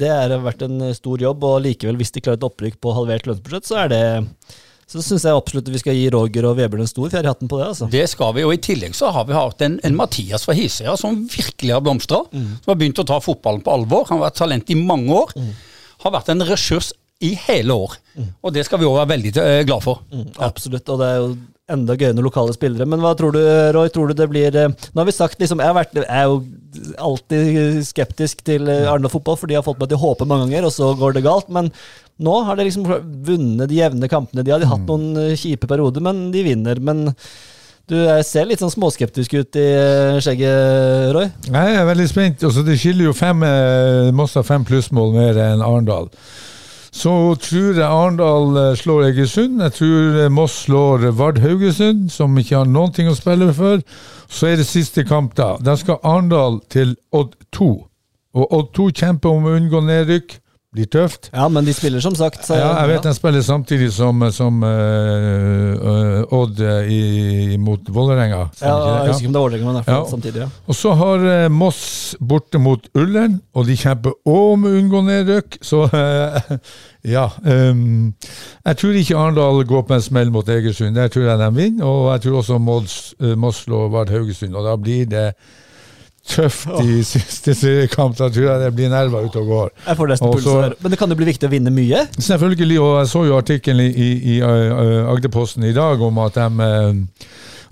det har vært en stor jobb, og likevel, hvis de klarer et opprykk på halvert lønnsbudsjett, så er det så syns jeg absolutt vi skal gi Roger og Vebjørn en stor fjær i hatten på det. altså. Det skal vi, og i tillegg så har vi hatt en, en Mathias fra Hisøya som virkelig har blomstra. Mm. Som har begynt å ta fotballen på alvor. Han har vært talent i mange år. Mm. Har vært en ressurs i hele år. Mm. Og det skal vi òg være veldig eh, glad for. Mm, absolutt, og det er jo enda gøyere med lokale spillere. Men hva tror du, Roy? Tror du det blir eh, Nå har vi sagt liksom, jeg, har vært, jeg er jo alltid skeptisk til eh, Arendal fotball, for de har fått meg til å håpe mange ganger, og så går det galt. Men nå har de liksom vunnet de jevne kampene. De har hatt mm. noen kjipe perioder, men de vinner. men du ser litt sånn småskeptisk ut i skjegget, Roy? Jeg er veldig spent. Også det skiller jo fem Moss har fem plussmål mer enn Arendal. Så tror jeg Arendal eh, slår Egersund. Jeg tror eh, Moss slår Vard Haugesund, som ikke har noen ting å spille for. Så er det siste kamp, da. Da skal Arendal til Odd 2. Og Odd 2 kjemper om å unngå nedrykk blir tøft. Ja, men de spiller som sagt. Så, ja, jeg vet ja. de spiller samtidig som, som uh, Odd i, mot Vålerenga. Ja, jeg husker ikke om det er Vålerenga, men ja. samtidig. ja. Og så har uh, Moss borte mot Ullern, og de kjemper òg om å unngå nedrykk. Så (laughs) ja. Um, jeg tror ikke Arendal går på en smell mot Egersund. Der tror jeg de vinner. Og jeg tror også Moss, Moss slår Vard Haugesund, og da blir det tøft i siste seriekamp. Jeg tror jeg det blir nerver ute og går. Jeg får nesten puls her. Men det kan jo bli viktig å vinne mye? Selvfølgelig, og jeg så jo artikkelen i, i, i Agderposten i dag om at de,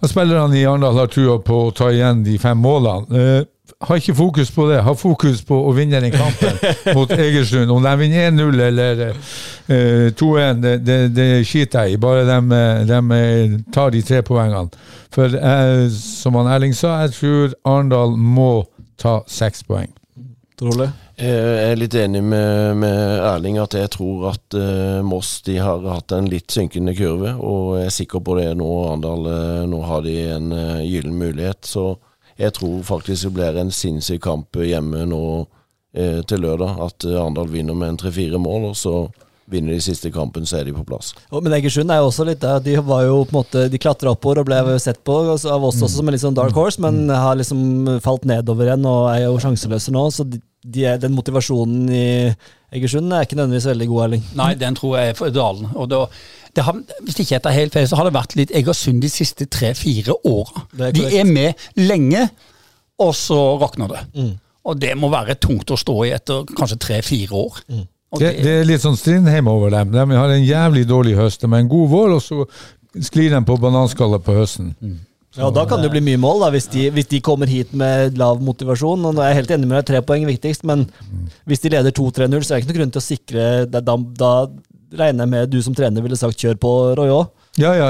spillerne i Arendal har trua på å ta igjen de fem målene. Uh, har ikke fokus på det. Ha fokus på å vinne den kampen (laughs) mot Egersund. Om de vinner 1-0 eller uh, 2-1, det, det, det, skiter jeg i. Bare de, de, tar de tre poengene. For uh, som han Erling sa, jeg tror Arendal må ta seks poeng. Trolig. Jeg er litt enig med, med Erling at jeg tror at uh, Moss de har hatt en litt synkende kurve. Og jeg er sikker på det nå. Arendal nå har de en uh, gyllen mulighet. Så jeg tror faktisk det blir en sinnssyk kamp hjemme nå eh, til lørdag. At Arendal vinner med en tre-fire mål, og så vinner de siste kampen, så er de på plass. men Egersund er jo også litt der. De var jo på en måte, de klatra oppover og ble sett på av oss også som en litt sånn dark mm. horse, men har liksom falt nedover igjen og er jo sjanseløse nå. så de, de er, den motivasjonen i Egersund er ikke nødvendigvis veldig god, Erling. Nei, den tror jeg er for dalen. Og da, har, Hvis ikke jeg tar helt feil, så har det vært litt Egersund de siste tre-fire åra. De er med lenge, og så rakner det. Mm. Og det må være tungt å stå i etter kanskje tre-fire år. Mm. Og Det, det er litt sånn Strindheim over dem. De har en jævlig dårlig høst. De har en god vår, og så sklir de på bananskallet på høsten. Ja, Da kan det jo bli mye mål, da, hvis de, hvis de kommer hit med lav motivasjon. og nå er Jeg helt enig med deg, tre poeng er viktigst, men hvis de leder 2-3-0, så er det ikke noen grunn til å sikre da, da regner jeg med du som trener ville sagt kjør på Roy òg. Ja ja,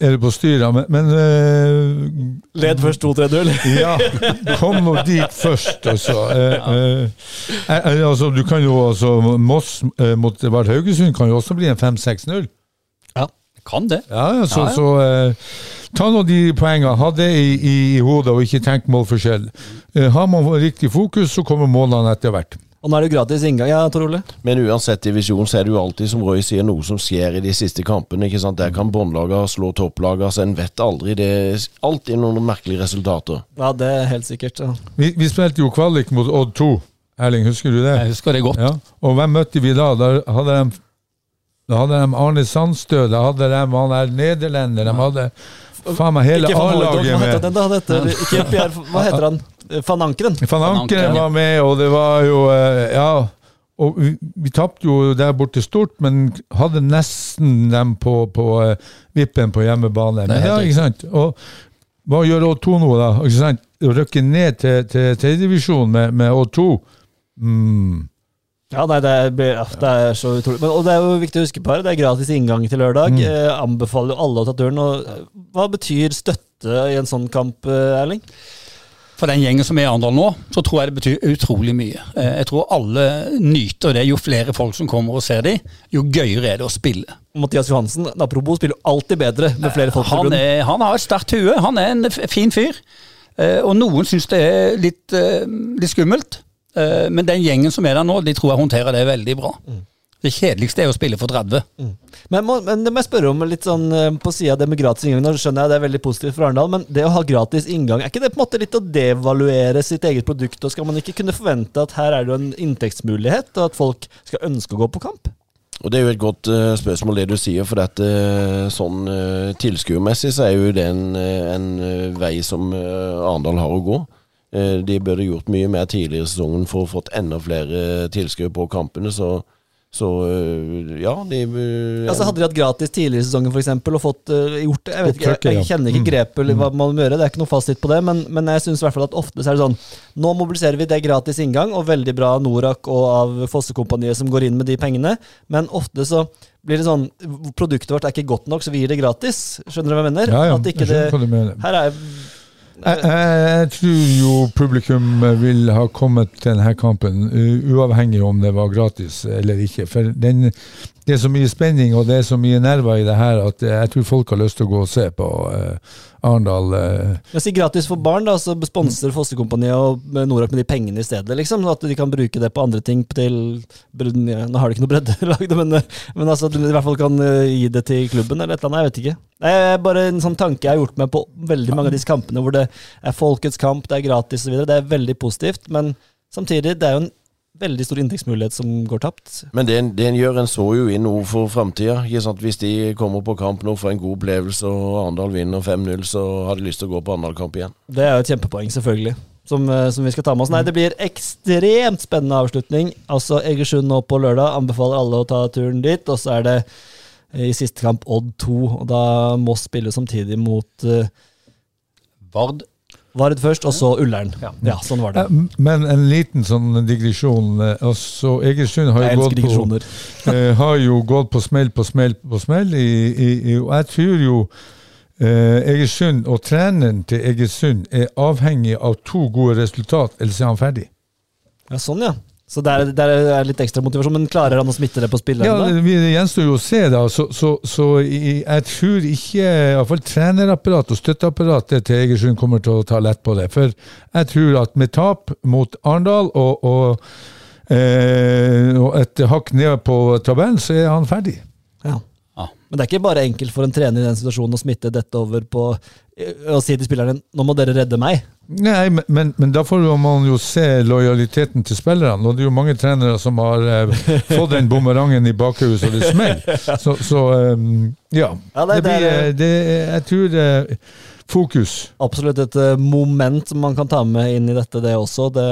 er du på styret, men, men uh, Led først 2-3-0. (laughs) Ja, kom nå dit først, altså. Uh, uh, altså du kan jo altså Moss mot Vard Haugesund kan jo også bli en 5-6-0. Ja, Kan det. Ja, ja, så, Ja, ja. så ta nå de poengene. Ha det i, i, i hodet, og ikke tenk målforskjell. Har man riktig fokus, så kommer målene etter hvert. Og nå er det jo gratis inngang, ja, Tor Ole? Men uansett divisjon så er det jo alltid, som Roy sier, noe som skjer i de siste kampene. ikke sant? Der kan båndlagene slå topplagene, så en vet aldri. Det er alltid noen merkelige resultater. Ja, det er helt sikkert. Ja. Vi, vi spilte jo kvalik mot Odd 2. Erling, husker du det? Jeg husker det godt. Ja. Og hvem møtte vi da? Da hadde de, da hadde de Arne Sandstø, da hadde de han der nederlender, de hadde faen meg hele A-laget med. da? Ikke Pierre, hva heter han? Van Ankeren. Van Ankeren var med, og det var jo eh, Ja. Og vi, vi tapte jo der borte stort, men hadde nesten dem på, på eh, vippen på hjemmebane. Men ja, ikke sant? Og hva gjør Odd2 nå, da? Ikke sant? Å Rykke ned til, til tredjedivisjon med, med Odd2. Mm. Ja, nei, det er, blir- det er så utrolig. Men, og det er jo viktig å huske på her, det er gratis inngang til lørdag. Mm. Eh, anbefaler jo alle å ta turen. Og, eh, hva betyr støtte i en sånn kamp, eh, Erling? For den gjengen som er i Arendal nå, så tror jeg det betyr utrolig mye. Eh, Jeg tror alle nyter det. Jo flere folk som kommer og ser dem, jo gøyere er det å spille. Mathias Johansen, apropos, spiller alltid bedre med flere folk på Han, grunn. han har et sterkt hue. Han er en fin fyr. Eh, Og noen syns det er litt, eh, litt skummelt. Men den gjengen som er der nå, de tror jeg håndterer det veldig bra. Det kjedeligste er å spille for 30. Men, må, men det må jeg spørre om litt sånn eh, på sida av det med gratis inngang. Nå skjønner jeg det er veldig positivt for Arendal, men det å ha gratis inngang, er ikke det på en måte litt å devaluere sitt eget produkt? Og skal man ikke kunne forvente at her er det jo en inntektsmulighet, og at folk skal ønske å gå på kamp? Og Det er jo et godt uh, spørsmål det du sier, for dette, eh, sånn uh, tilskuermessig så er jo det en, en uh, vei som uh, Arendal har å gå. De burde gjort mye mer tidligere i sesongen for å fått enda flere tilskuere på kampene. Så, så eh, ja, de Altså Hadde de hatt gratis tidligere i sesongen for eksempel, og fått uh, gjort det Jeg vet ikke, jeg, jeg kjenner ikke Mm. grepet eller hva man må gjøre, det er ikke noe fasit på det, men, men jeg syns at ofte så er det sånn Nå mobiliserer vi det er gratis inngang, og veldig bra av Norak og av Fossekompaniet som går inn med de pengene, men ofte så blir det sånn Produktet vårt er ikke godt nok, så vi gir det gratis. Skjønner du hva jeg mener? Ja, ja, At ikke jeg skjønner hva det du mener. Her er Jeg, jeg, jeg tror jo publikum vil ha kommet til denne kampen, uavhengig om det var gratis eller ikke. For den, det er så mye spenning og det er så mye nerver i det her at jeg tror folk har lyst til å gå og se på uh, Arendal. Uh. Sier gratis for barn, da, så sponser Fossekompaniet og Norak med de pengene i stedet, liksom. At de kan bruke det på andre ting til Nå har de ikke noe breddelag, (laughs) men, men altså, at de i hvert fall kan eh, gi det til klubben, eller et eller annet. Jeg vet ikke. Det er bare en sånn tanke jeg har gjort meg på veldig mange av disse kampene hvor det er folkets kamp, det er gratis osv. Det er veldig positivt, men samtidig, det er jo en veldig stor inntektsmulighet som går tapt. Men det, en- det en gjør, en så jo inn noe for framtida. Hvis de kommer på kamp nå, får en god opplevelse og Arendal vinner 5-0, så har de lyst til å gå på Arendal-kamp igjen. Det er jo et kjempepoeng, selvfølgelig. Som, eh, som vi skal ta med oss. Nei, det blir ekstremt spennende avslutning. Altså Egersund nå på lørdag. Anbefaler alle å ta turen dit. Og så er det eh, i siste kamp Odd 2. Og da Moss spille samtidig mot eh, Vard. Vard først, og så Ullern. Ja, sånn var det. Men en liten sånn digresjon. eh, Altså, Egersund har jo, gått på, (laughs) eh, har jo gått på smell på smell på smell. I, i, i, og jeg tror jo eh, Egersund og treneren til Egersund er avhengig av to gode resultat, ellers er han ferdig. Ja, sånn, ja. Så der, der er litt ekstra motivasjon. Men klarer han å smitte det på Ja, spillerne? vi- Det gjenstår jo å se, da. Så, så, så jeg tror ikke iallfall trenerapparatet og støtteapparatet til Egersund kommer til å ta lett på det. For jeg tror at med tap mot Arendal og, og, eh, og et hakk ned på tabellen, så er han ferdig. Ja. Men det er ikke bare enkelt for en trener i den situasjonen å smitte dette over på og si til spillerne nå må dere redde meg. Nei, men, men, da får man jo se lojaliteten til spillerne. Og det er jo mange trenere som har eh, (laughs) fått den bumerangen i bakhuset, så det smeller. (laughs) Så, så um, ja. Ja, det- det blir, det eh, det, jeg tror eh, fokus. Absolutt et eh, moment som man kan ta med inn i dette, det også. Det,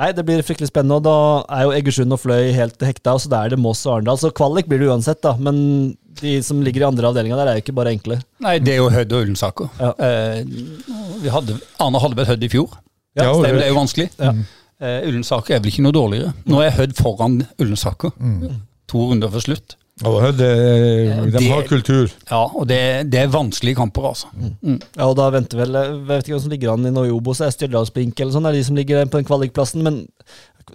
nei, det blir fryktelig spennende, og da er jo Egersund og Fløy helt hekta, og så der er det Moss og Arendal. Så kvalik blir det uansett, da. Men de som ligger i andre avdelinga der, er jo ikke bare enkle. Nei, det er jo Hødd og Ullensaker. Ja. Eh, vi hadde, Arne hadde vel Hødd i fjor. Ja, så det er ble jo vanskelig. Ja. Uh, Ullensaker er vel ikke noe dårligere. Nå er Hødd foran Ullensaker. To runder for slutt. Og Hødd, eh, de det- har kultur. Ja, og det, det er vanskelige kamper, altså. Ja, og da venter vel Jeg vet ikke hvem som ligger an i Noi Obos, er Stjørdalsblink eller sånn, er de som ligger på den kvalikplassen, men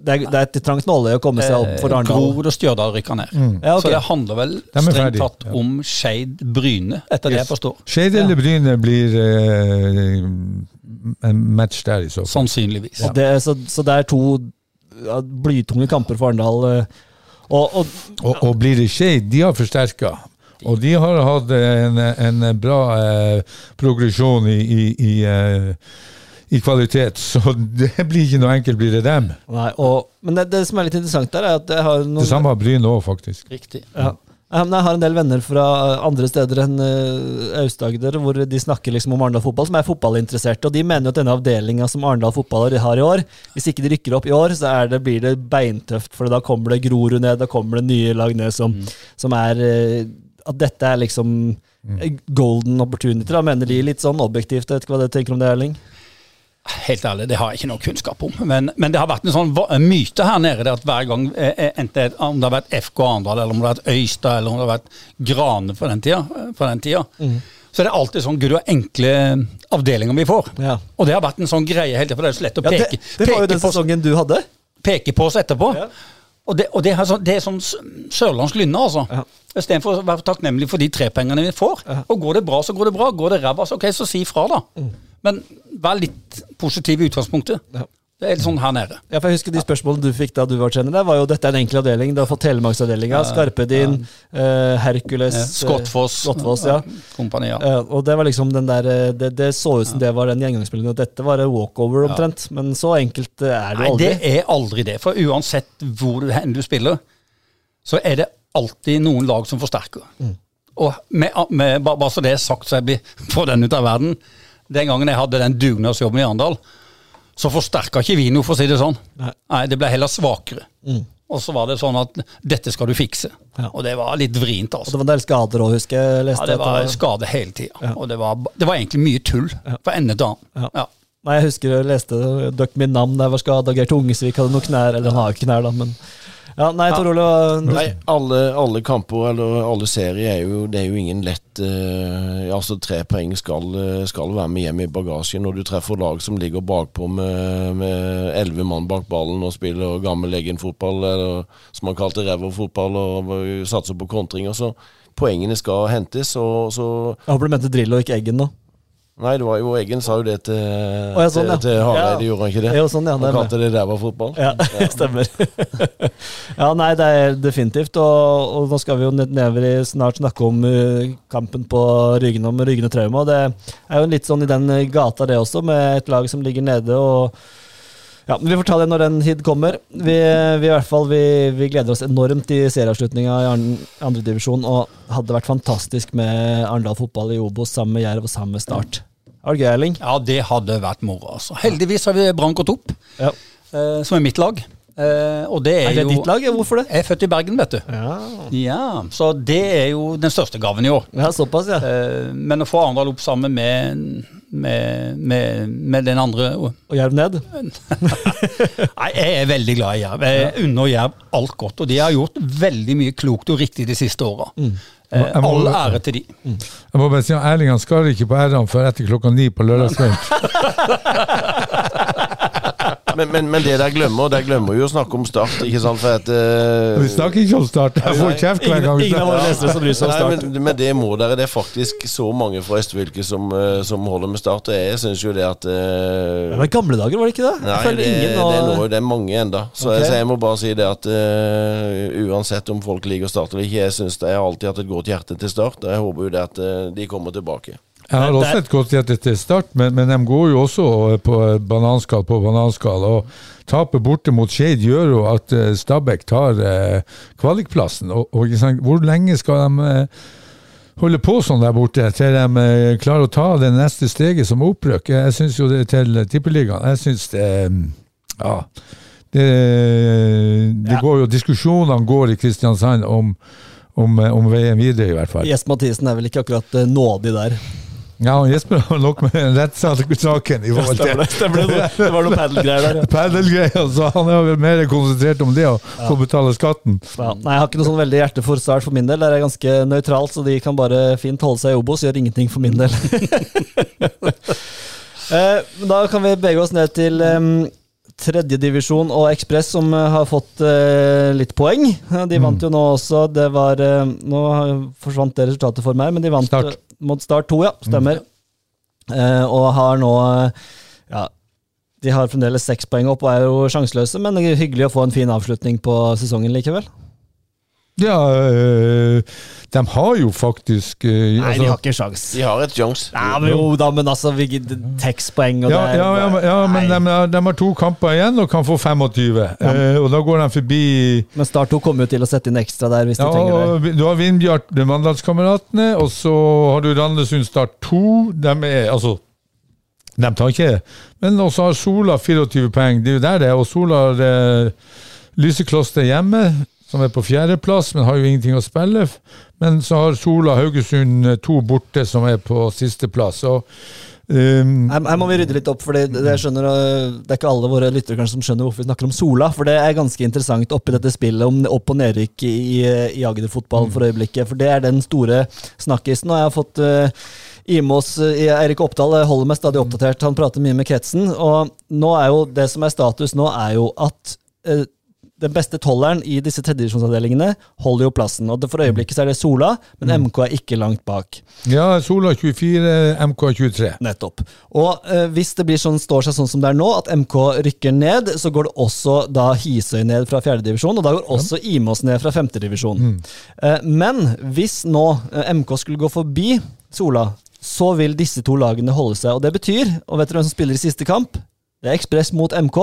det er, det er et trangt nåløye å komme seg opp for Eh, Arendal. Grorud og Stjørdal rykker ned. Ja, okay. Så det handler vel strengt ferdig, tatt ja. om Skeid Bryne, etter det jeg forstår. Skeid eller Bryne blir eh, en match der, i så fall. Sannsynligvis. Og det, så, så det er to ja, blytunge kamper for Arendal. eh, Og, og Og, og blir det Skeid, de har forsterka. Og de har hatt en, en bra eh, progresjon i, i, i, eh, i kvalitet, så det blir ikke noe enkelt, blir det dem. Nei, og, men det, det som er litt interessant der, er at det har noen Det samme har Bryne òg, faktisk. Riktig. Ja. Jeg har en del venner fra andre steder enn uh, Aust-Agder, hvor de snakker liksom om Arendal fotball, som er fotballinteresserte. Og de mener jo at denne avdelinga som Arendal fotball har i år, hvis ikke de rykker opp i år, så er det, blir det beintøft. For da kommer det Grorud ned, da kommer det nye lag ned som, som er eh, At dette er liksom eh, golden opportunity, da, mener de litt sånn objektivt. Jeg vet ikke hva du tenker om det, Erling? Helt ærlig, det har jeg ikke noe kunnskap om. Men, men det har vært en sånn myte her nede at hver gang, eh, eh, enten om det har vært FK Arendal, eller om det har vært Øystad, eller om det har vært Grane for den tida, for på den tida så er det alltid sånn gud og enkle avdelinger vi får. Ja. Og det har vært en sånn greie hele tiden, for det er så lett å Ja, det, det var jo peke, den sesongen du hadde. peke på oss etterpå. Ja. Og, det, og det, er sånn, det er sånn sørlandsk lynne, altså. Ja. Istedenfor å være takknemlig for de trepengene vi får. Og går det bra, så går det bra. Går det ræva, så ok, så si fra, da. Men vær litt positiv i utgangspunktet. Ja. Det er litt sånn her nede. Ja, for jeg husker De spørsmålene du fikk da du var trener, der var jo dette er en enkel avdeling. Du har fått Telemarksavdelinga, Skarpedin, eh, Hercules Ja, eh, Skottfoss. Skottfoss, ja. Kompani, ja. Eh, og det var liksom den der Det, det så ut som det var den gjengangsspillingen, at dette var walkover omtrent. Men så enkelt er det Nei, jo aldri. det er aldri det. For uansett hvor du, hen du spiller, så er det alltid noen lag som forsterker. Mm. Og med, med, bare, så det er sagt, så jeg blir få den ut av verden. Den gangen jeg hadde den dugnadsjobben i Arendal, så forsterka ikke vi noe, for å si det sånn. Nei. Nei, det ble heller svakere. Mm. Og så var det sånn at dette skal du fikse. Ja. Og det var litt vrient, Og altså. det var en del skader òg, husker jeg. Ja, det var skade hele tida. Og det var, det var egentlig mye tull fra ende til annen. Ja. Ja. Nei, jeg husker jeg leste Døkk min navn da jeg var skada. Geir Tungesvik hadde noen knær. Eller han har ikke knær, da, men Ja, nei, Tor Nei, alle, alle kamper eller alle serier er jo Det er jo ingen lett eh, Altså, tre poeng skal, eh, skal være med hjem i bagasjen når du treffer lag som ligger bakpå med elleve mann bak ballen og spiller gammel egen fotball, eller som man kalte ræva-fotball, og satser på kontringer. Så poengene skal hentes, og så Jeg håper du mente Drillo og ikke Eggen nå. Nei, det var jo Eggen sa jo det til, ja, sånn, ja. til, til Hareide, Ja. gjorde han ikke det? Jo, sånn, ja, Han kalte det ræva-fotball. (laughs) Ja, stemmer. (laughs) ja, nei, det er definitivt. Og, og nå skal vi jo ned- nedover i snart snakke om eh, kampen på Ryggen om Ryggen og Trauma. Det er jo litt sånn i den gata, det også, med et lag som ligger nede. og ja, Vi får ta det når den tid kommer. Vi, vi, i hvert fall, vi, vi gleder oss enormt i serieavslutninga i an- andredivisjon. Og hadde vært fantastisk med Arendal fotball i Obos sammen med Jerv og sammen med Start. Var det gøy, Erling? Ja, det hadde vært moro. altså. Heldigvis har vi Brann gått opp, Ja. eh, som er mitt lag. Eh, og det er, Er det jo ditt lag? Hvorfor det? Jeg er født i Bergen, vet du. Ja, Ja, Så det er jo den største gaven i år. ja såpass, ja. Eh, men å få Arendal opp sammen med, med, med, med den andre Og Jerv ned? (laughs) Nei, jeg er veldig glad i Jerv. Jeg unner Jerv alt godt. Og de har gjort veldig mye klokt og riktig de siste åra. Mm. Eh, må- all ære til de. Jeg må bare si at Erling han skal ikke på æren før etter klokka ni på lørdagskvelden. (laughs) Men, men, men det der glemmer, der glemmer vi å snakke om Start, ikke sant? For at uh, Vi snakker ikke om Start. Jeg får kjeft hver gang. Ingen, ingen Nei, men, men det må dere. Det er faktisk så mange fra Østfylket som, eh, som holder med Start. Og jeg syns jo det at uh, Men gamle dager, var det ikke det? Nei, Jeg føler det, ingen det, er noe, det er mange enda Så, Ok. så jeg må bare si det at uh, uansett om folk liker Start eller ikke, jeg synes det jeg har alltid hatt et godt hjerte til Start. Og jeg håper jo det at de kommer tilbake. Jeg har også et godt hjerte til Start, men, men de går jo også på bananskall på bananskall. Og tapet borte mot Skeid gjør jo at eh, Stabæk tar eh, kvalikplassen. Og, og hvor lenge skal de eh, holde på sånn der borte til de eh, klarer å ta det neste steget som opprøk? Jeg syns jo det til Tippeligaen. Jeg syns det eh, Ja. Det, det Ja. går jo Diskusjonene går i Kristiansand om, om, eh, om veien videre, i hvert fall. Jesper Mathisen er vel ikke akkurat eh, nådig der. Ja, Jesper har nok med rettssaken i forhold til Stemmer det? Det var noe padelgreier der, ja. Padelgreier, så han er vel mer konsentrert om det å få betale skatten. Ja, nei, Jeg har ikke noe sånn veldig hjerte for Start for min del. Der er ganske nøytralt, så de kan bare fint holde seg i Obos. Gjør ingenting for min del. (laughs) Eh, da kan vi bevege oss ned til um, tredjedivisjon og Ekspress, som eh, har fått eh, litt poeng. De vant jo nå også. Det var eh, Nå forsvant det resultatet for meg, men de vant Start. Mot Start 2, ja. Stemmer. Eh, og har nå Ja. De har fremdeles seks poeng opp og er jo sjanseløse, men det er hyggelig å få en fin avslutning på sesongen likevel. Ja, øh, de har jo faktisk øh, Nei, altså- de har ikke sjans. De har et sjans. Ja, men jo da, men altså vi- Tekstpoeng og ja, det ja, ja, men- ja, men de, har- de har to kamper igjen og kan få 25. Eh, og da går de forbi Men Start 2 kommer jo til å sette inn ekstra der hvis de trenger det. Du har Vindbjart, de Mandalskameratene, og så har du Randesund Start 2. De er altså De tar ikke Men også har Sola 24 poeng. Det er jo der det er. Og Sola har eh, Lysekloster hjemme, som er på fjerdeplass, men har jo ingenting å spille. Men så har Sola Haugesund eh, to borte, som er på sisteplass. Um, Her, må vi rydde litt opp, for det, det, er ikke alle våre lyttere som skjønner hvorfor vi snakker om Sola. For det er ganske interessant oppi dette spillet om opp- og nedrykk i, i Agder-fotballen for øyeblikket. For det er den store snakkisen. Og jeg har fått uh, Imos i Eirik Oppdal holder meg stadig oppdatert. Han prater mye med kretsen. Og nå er jo det som er status nå, er jo at eh, den beste tolleren i disse tredjedivisjonsavdelingene holder jo plassen. Og For øyeblikket så er det Sola, men MK er ikke langt bak. ja, Sola 24, MK 23. Nettopp. Og eh, hvis det blir sånn, står seg sånn som det er nå, at MK rykker ned, så går det også da Hisøy ned fra fjerdedivisjon, og da går også Imås ned fra femtedivisjon. Eh, men hvis nå eh, MK skulle gå forbi Sola, så vil disse to lagene holde seg. Og det betyr, og vet dere hvem som spiller i siste kamp? Det er Ekspress mot MK.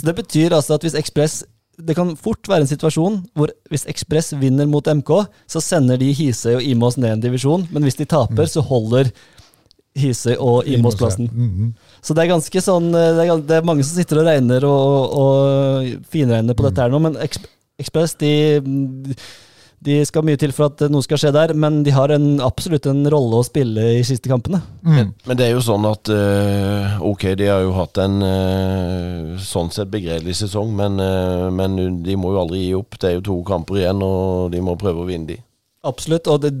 Så det betyr altså at hvis Ekspress det kan fort være en situasjon hvor hvis Ekspress vinner mot MK, så sender de Hisøy og Imos ned en divisjon, men hvis de taper, så holder Hisøy og Imos plassen. Mhm. Så det er ganske sånn Det er, det er mange som sitter og regner og, og finregner på dette her nå, men Eks- Ekspress de, de skal mye til for at noe skal skje der, men de har en, absolutt en rolle å spille i siste kampene. Mm. Men det er jo sånn at eh, Ok, de har jo hatt en eh, sånn sett begredelig sesong, men, eh, men de må jo aldri gi opp. Det er jo to kamper igjen, og de må prøve å vinne de. Absolutt. og det,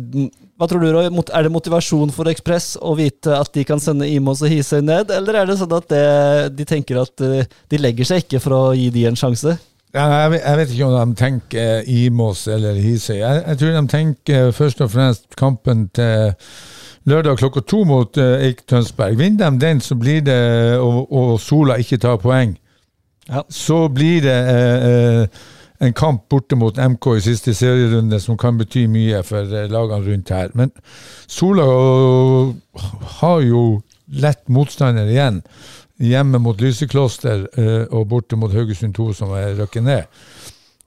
Hva tror du, Roy? Er det motivasjon for Ekspress å vite at de kan sende Imos og Hisøy ned, eller er det sånn at det, de tenker at eh, de legger seg ikke for å gi de en sjanse? Ja, jeg, vet, jeg vet ikke om de tenker Imos eller Hisøy. Jeg, jeg tror de tenker først og fremst kampen til lørdag klokka to mot uh, Eik Tønsberg. Vinner de den, så blir det, og, og Sola ikke tar poeng, Ja. så blir det eh, eh, en kamp borte mot MK i siste serierunde som kan bety mye for eh, lagene rundt her. Men Sola har jo lett motstander igjen. Hjemme mot Lysekloster øh, og borte mot Haugesund 2, som er røkket ned.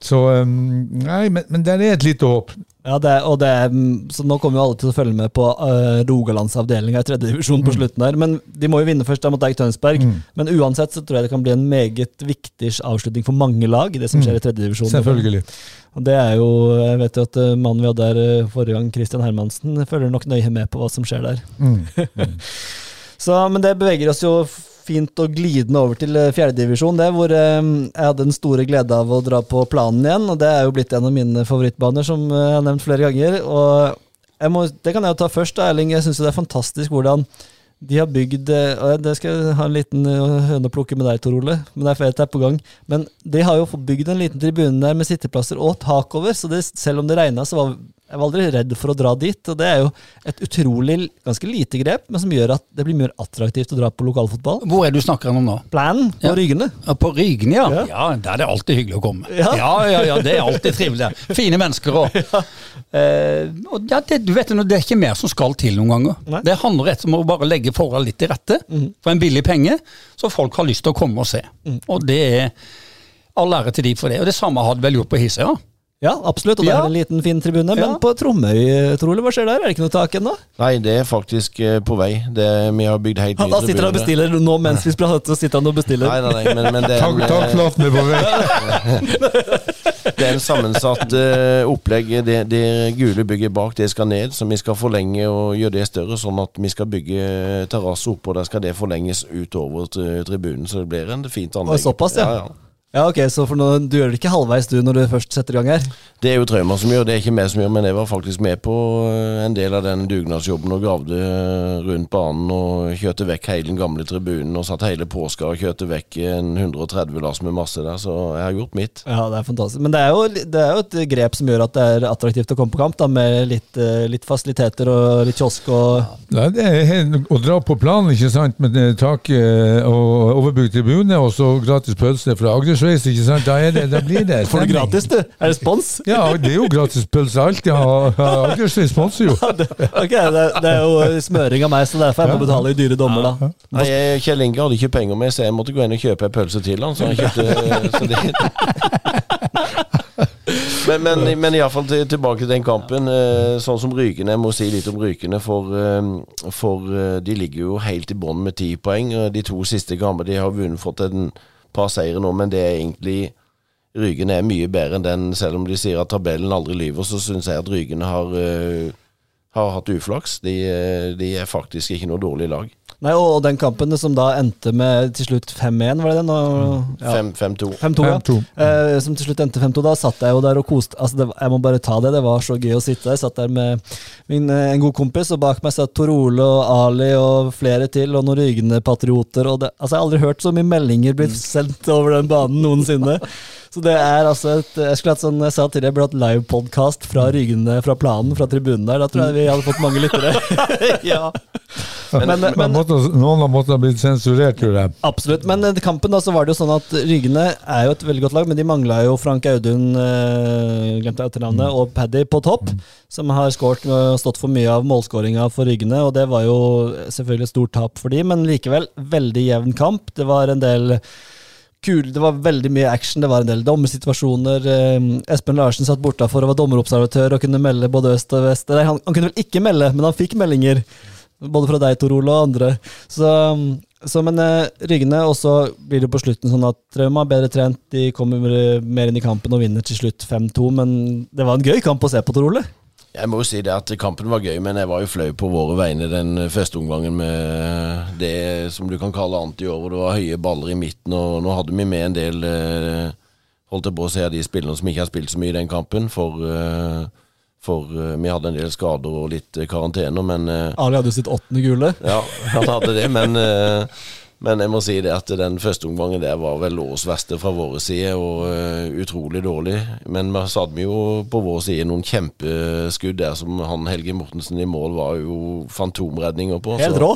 Så øhm, Nei, men, men der er et lite håp. Ja, det, og det mm, så Nå kommer jo alle til å følge med på uh, Rogalandsavdelinga i tredje divisjon på slutten der. Men de må jo vinne først da mot Eik Tønsberg. Men uansett så tror jeg det kan bli en meget viktig avslutning for mange lag, det som skjer i tredje divisjon. Selvfølgelig. Og det er jo, Jeg vet jo at mannen vi hadde uh, forrige gang, Christian Hermansen, følger nok nøye med på hva som skjer der. Mm. (laughs) Så, men det beveger oss jo fint og glidende over til eh, fjerdedivisjon, det, hvor eh, jeg hadde den store glede av å dra på planen igjen. og Det er jo blitt en av mine favorittbaner, som eh, jeg har nevnt flere ganger. og må, Det kan jeg jo ta først, da, Erling. Jeg syns det er fantastisk hvordan De har bygd og Det skal jeg ha en liten høne å plukke med deg, Tor Ole. Men det er flere er på gang. Men de har jo bygd en liten tribune der med sitteplasser og tak over, så det, selv om det regna, så var jeg var aldri redd for å dra dit. Og det er jo et utrolig, ganske lite grep, men som gjør at det blir mer attraktivt å dra på lokalfotball. Hvor er du snakker om nå? Planen på Ja. Rygene. Ja, På Rygne, ja. Ja. ja. Der er det alltid hyggelig å komme. Ja. Ja, ja, ja, det er alltid trivelig. Fine mennesker òg. (laughs) Eh, og ja, det, du vet, det er ikke mer som skal til noen ganger. Nei. Det handler rett om å bare legge forholdene litt til rette for en billig penge, så folk har lyst til å komme og se. Og det er all ære til de for det. Og det samme hadde vel gjort på Hisøya. Ja, absolutt. Og det Ja. er en liten, fin tribune. Men Ja. på Tromøy, trolig, hva skjer der? Er det ikke noe tak ennå? Nei, det er faktisk eh, på vei. Det, vi har bygd helt ny tribune. da sitter han og bestiller nå mens vi prater, så sitter han og bestiller. Nei, nei, nei, men, men det, er (laughs) Tak, en, eh, takflaten er på vei. (laughs) det er en sammensatt uh, opplegg. Det, det gule bygget bak, det skal ned, så vi skal forlenge og gjøre det større, sånn at vi skal bygge terrasse oppå. Der skal det forlenges utover tribunen, så det blir en fint anlegg. Og såpass, ja. ja. Ja, ok, Så for noe, du gjør det ikke halvveis du når du først setter i gang her? Det er jo Traumer som gjør, det er ikke meg som gjør, men jeg var faktisk med på eh, en del av den dugnadsjobben og gravde eh, rundt banen og kjørte vekk hele den gamle tribunen og satt hele påska og kjørte vekk en 130 lass med masse der, så jeg har gjort mitt. Ja, det er fantastisk. Men det er jo, det er jo et grep som gjør at det er attraktivt å komme på kamp, da, med litt, eh, litt fasiliteter og litt kiosk og Nei, det er å dra på planen, ikke sant, med tak og overbygd tribune, og så gratis pølse fra Agdersveis, ikke sant. Da, er det, da blir det Får du gratis, du? Er det spons? Ja, det er jo gratis pølse alltid. (laughs) Ja, Agdersveis sponser jo. Ok, det, det er jo smøring av meg, så derfor jeg må betale i dyre dommer, da. Nei, jeg- Kjell Inge hadde ikke penger med, så jeg måtte gå inn og kjøpe en pølse til han, så han kjøpte så det. (laughs) Men, men, men iallfall til, tilbake til den kampen. eh, Sånn som Rykene, jeg må si litt om Rykene. For, eh, for eh, de ligger jo helt i bånn med ti poeng. De to siste kampene de har vunnet, fått en par seire nå, men det er egentlig Rygene er mye bedre enn den, selv om de sier at tabellen aldri lyver, så syns jeg at Rygene har, eh, har hatt uflaks. De, eh, de er faktisk ikke noe dårlig lag. Nei, og, den kampen som da endte med til slutt 5-1, var det den? Ja. 5-2. 5-2, ja. Eh, som til slutt endte 5-2. Da satt jeg jo der og koste Altså, det, jeg må bare ta det. Det var så gøy å sitte der. Jeg satt der med min, eh, en god kompis, og bak meg satt Tor Ole og Ali og flere til, og noen rygende patrioter. Og det, altså, jeg har aldri hørt så mye meldinger blitt sendt over den banen noensinne. Så det er altså et Jeg skulle hatt sånn, jeg sa tidligere, jeg burde hatt livepodkast fra ryggene fra planen, fra tribunen der. Da tror jeg vi hadde fått mange lyttere. (laughs) ja. Men, men, men, måtte, noen har måttet ha blitt sensurert, tror jeg. Absolutt, men i kampen da så var det jo sånn at Ryggene er jo et veldig godt lag, men de mangla jo Frank Audun øh, glemte jeg etternavnet, og Paddy på topp, som har skårt, stått for mye av målskåringa for Ryggene. og det var jo selvfølgelig et stort tap for de, men likevel veldig jevn kamp. Det var en del kul, det var veldig mye action, det var en del dommersituasjoner. Eh, Espen Larsen satt bortafor og var dommerobservatør og kunne melde både øst og vest. Nei, han, han kunne vel ikke melde, men han fikk meldinger. Både fra deg, Tor Ole, og andre. Så, så men eh, Ryggene, og så blir det på slutten sånn at Trauma er bedre trent. De kommer mer inn i kampen og vinner til slutt 5-2. Men det var en gøy kamp å se på, Tor Ole. Jeg må jo si det at kampen var gøy, men jeg var jo flau på våre vegne den første omgangen med det som du kan kalle anti-over. det var høye baller i midten, og nå hadde vi med en del eh, Holdt jeg på å si av de spillerne som ikke har spilt så mye i den kampen, for, eh, for eh, vi hadde en del skader og litt karantener, men Ali hadde sitt åttende gule. Ja, han hadde det, men, men jeg må si det at den første omgangen der var vel årets verste fra våre side, og eh, utrolig dårlig. Men vi hadde jo på vår side noen kjempeskudd der som han Helge Mortensen i mål var jo fantomredninger på. Helt rå.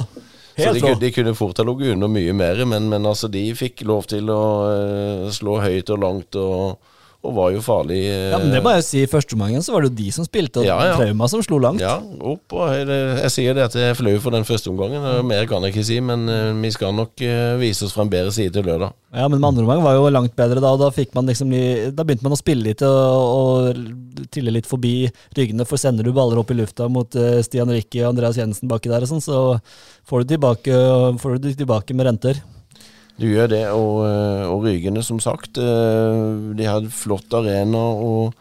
Helt Så de, de kunne fort ha ligget under mye mer, men, men altså de fikk lov til å eh, slå høyt og langt, og, og var jo farlig. Ja, men det må jeg si, I første omgangen så var det jo de som spilte, og Ja, ja. Trauma som slo langt. Ja, opp og høy. Jeg sier det at jeg fløy for den første omgangen. og Mer kan jeg ikke si, men eh, vi skal nok eh, vise oss fra en bedre side til lørdag. Ja, men med andre omgang var jo langt bedre da, og da, liksom, da begynte man å spille litt og, og trille litt forbi ryggene, for sender du baller opp i lufta mot eh, Stian Rikke og Andreas Jensen baki der, og sånn, så får du, tilbake, får du tilbake med renter. Du gjør det, og, eh, og Rygene, som sagt. eh, De har flott arena, og,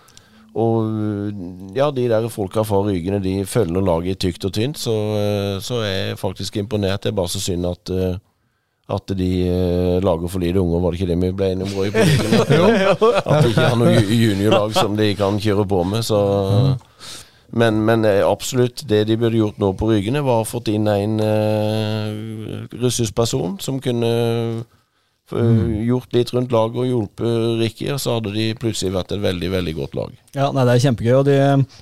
og ja, de der folka fra Rygene de følger laget tykt og tynt, så, eh, så er jeg faktisk imponert. Det er bare så synd at eh, at de eh, lager for lite unger, var det ikke det vi ble enige om? Roy. (laughs) At de ikke har noe juniorlag som de kan kjøre på med. Så Men, men eh, absolutt, det de burde gjort nå på Rygene, var å fått inn en russisk ressursperson som kunne eh, gjort litt rundt laget og hjulpet Ricky, og så hadde de plutselig vært et veldig, veldig godt lag. Ja, nei, Det er kjempegøy, og de,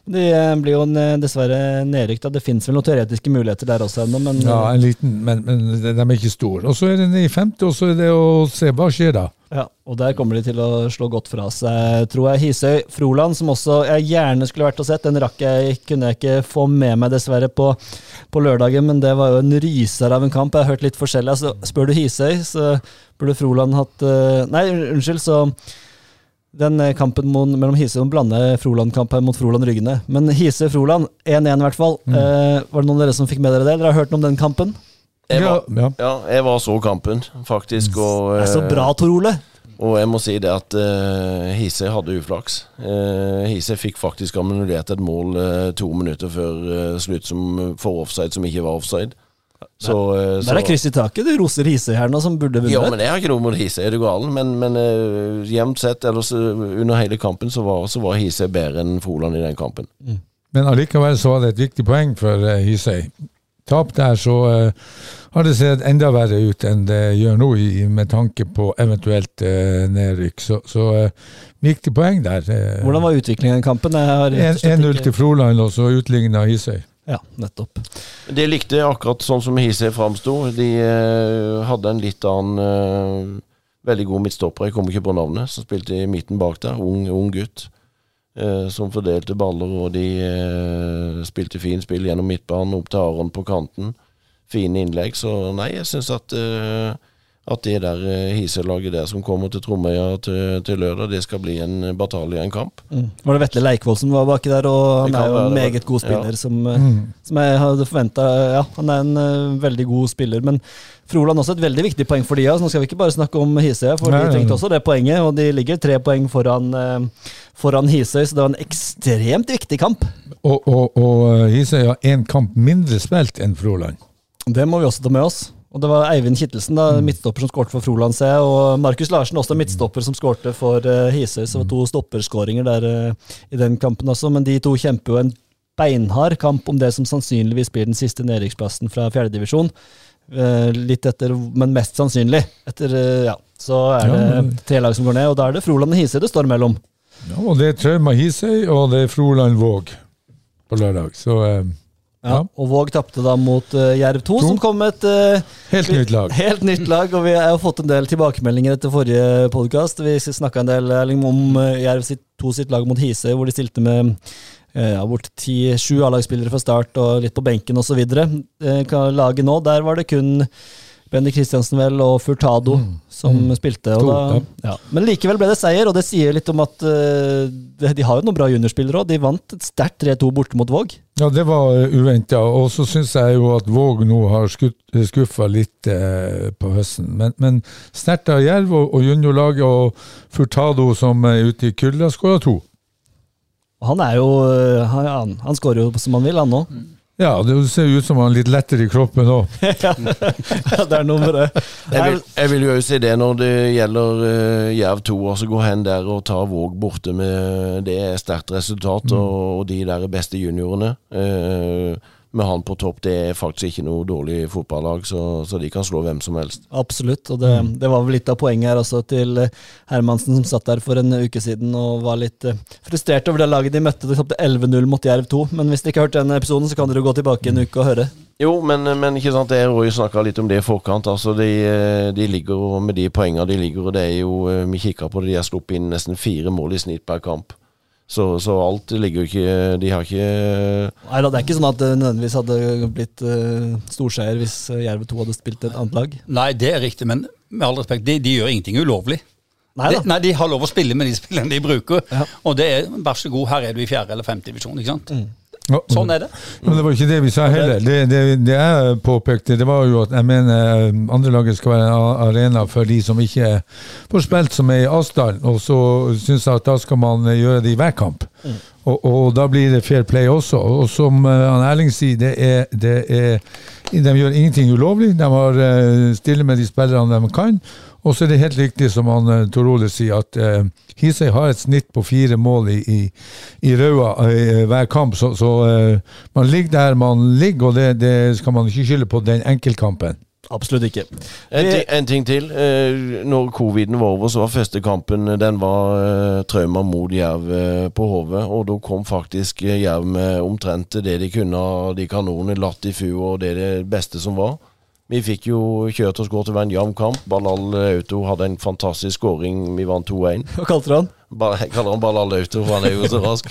de blir jo dessverre nedrykt. Det fins vel noen teoretiske muligheter der også ennå, men Ja, en liten, men, men de er ikke store. Og så er det i femte, og så er det å se hva skjer da. Ja, og der kommer de til å slå godt fra seg, tror jeg. Hisøy Froland, som også jeg gjerne skulle vært og sett, den rakk jeg, kunne jeg ikke få med meg dessverre på, på lørdagen, men det var jo en ryser av en kamp. Jeg har hørt litt forskjellig. Altså, spør du Hisøy, så burde Froland hatt eh, Nei, unnskyld, så den eh, kampen mot, mellom Hise og Blande Froland-kampen mot Froland Ryggene. Men Hise-Froland, 1-1 i hvert fall. Eh, var det noen av dere som fikk med dere det? Dere har hørt noe om den kampen? Jeg Ja, var, ja. ja, jeg var så kampen, faktisk. Og, Det er så eh, bra, Tor Ole! Og jeg må si det at uh, Hise hadde uflaks. Uh, Hise fikk faktisk annullert et mål uh, to minutter før uh, slutt som, for offside, som ikke var offside. Så, eh, så- Der er kryss i taket. Du roser Hisøy her nå, som burde Ja, men jeg har ikke noe mot Hisøy, er du galen? Men, men uh, jevnt sett, ellers eh, under hele kampen, så var, så var Hisøy bedre enn Froland i den kampen. Men allikevel så var det et viktig poeng for uh, Hisøy. Tap der, så uh, har det sett enda verre ut enn det gjør nå, i, med tanke på eventuelt uh, nedrykk. Så, så eh, viktig poeng der. eh. Hvordan var utviklingen i kampen? Jeg har rett og slett 1-0 til Froland, og så utligna Hisøy. Ja, nettopp. De likte akkurat sånn som Hisøy framsto. De eh, hadde en litt annen eh, Veldig god midtstopper, jeg kommer ikke på navnet, som spilte i midten bak der. Ung, ung gutt. eh, som fordelte baller, og de eh, spilte fin spill gjennom midtbanen, opp til Aron på kanten. Fine innlegg. Så nei, jeg syns at eh, at det der eh, Hisøy-laget der som kommer til Tromøya til, til lørdag, det skal bli en batalje, en kamp. Var det Vetle Leikvoll som var baki der? Og han er jo en meget god spiller, Ja. som, mm. som jeg hadde forventa. Ja, han er en uh, veldig god spiller. Men Froland også et veldig viktig poeng for de av oss. Nå skal vi ikke bare snakke om Hisøy, for Nei, de trengte også det poenget. Og de ligger tre poeng foran, uh, foran Hisøy, så det var en ekstremt viktig kamp. Og, og, og eh, Hisøy har én kamp mindre spilt enn Froland. Det må vi også ta med oss. Og det var Eivind Kittelsen, da, midtstopper som skårte for Froland, C. Og Markus Larsen, også midtstopper som skårte for uh, Hisøy. Så det var to stopperskåringer der uh, i den kampen også. Men de to kjemper jo en beinhard kamp om det som sannsynligvis blir den siste nedrykksplassen fra fjerdedivisjon. Uh, litt etter, men mest sannsynlig. Etter, uh, ja, så er det Ja, men- tre lag som går ned, og da er det Froland og Hisøy det står mellom. Ja, og det er Trauma Hisøy, og det er Froland Våg på lørdag. Så eh, Ja. Og Våg tapte da mot uh, Jerv 2, To. som kom med et uh, helt nytt lag. Helt nytt lag, og vi har jo fått en del tilbakemeldinger etter forrige podkast. Vi snakka en del Erling, om uh, Jerv sitt, to sitt lag mot Hisøy, hvor de stilte med eh, ja, bort ti-sju A-lagsspillere fra start og litt på benken osv. Laget nå, der var det kun Benny Kristiansen vel og Furtado som spilte. Og Mm. To, da, ja. Men likevel ble det seier, og det sier litt om at uh, de de har jo noen bra juniorspillere òg. De vant et sterkt 3-2 borte mot Våg. Ja, det var uventa. Og så syns jeg jo at Våg nå har skuffa litt uh, på høsten. Men, men sterkt av Jerv og, og juniorlaget og Furtado som er ute i kulda, skåra to. Han er jo eh, Han, han, han skårer jo som han vil, han òg. Ja, det ser ut som han er litt lettere i kroppen òg. (laughs) ja, det er noe med det. Jeg vil, jeg vil jo si det når det gjelder uh, Jerv 2, altså gå hen der og ta Våg borte med Det er sterkt resultat, og, og de der beste juniorene. eh, med han på topp, det er faktisk ikke noe dårlig fotballag, så, så de kan slå hvem som helst. Absolutt, og det, det var vel litt av poenget her også til eh, Hermansen, som satt der for en uke siden og var litt eh, frustrert over det laget de møtte. De tapte 11-0 mot Jerv 2, men hvis dere ikke har hørt den episoden, så kan dere gå tilbake en uke og høre. Jo, men, men ikke sant, jeg og jo snakka litt om det i forkant. altså De, eh, de ligger med de poengene de ligger, og det er jo Vi kikka på det, de har sluppet inn nesten fire mål i snitt per kamp. Så, så alt ligger jo ikke De har ikke Nei da, det er ikke sånn at det nødvendigvis hadde blitt uh, storseier hvis eh, Jerv 2 hadde spilt et annet lag. Nei, det er riktig, men med all respekt, de, de gjør ingenting ulovlig. Nei De, da. nei, de har lov å spille med de spillene de bruker. Ja. Og det er, vær så god, her er du i fjerde eller femte divisjon. ikke sant? Ja, Sånn er det. Men det var ikke det vi sa heller. Det, det, det jeg påpekte, det var jo at jeg mener eh, andrelaget skal være en arena for de som ikke får spilt, som er i avstand. Og så syns jeg at da skal man eh, gjøre det i hver kamp. Og, og da blir det fair play også. Og som eh, Erling sier, det er, det er De gjør ingenting ulovlig. De har stille med de spillerne de kan. Og så er det helt riktig som han, eh, Tor Ole sier, at eh, Hisøy har et snitt på fire mål i, i, i Raua eh, hver kamp. Så, så eh, man ligger der man ligger, og det, det skal man ikke skylde på den enkeltkampen. Absolutt ikke. En, ting, en ting til. Eh, når coviden var over, så var første kampen eh, Den var eh, Trauma mot Jerv eh, på Hove. Og da kom faktisk eh, Jerv med omtrent det de kunne av de kanonene. Latt i fu og det det beste som var. Vi fikk jo kjørt oss godt til å være en jevn kamp. Balal Auto hadde en fantastisk skåring. Vi vant 2-1. Hva kalte du han? Ba- Jeg kaller han Balal Auto, for han er jo så rask.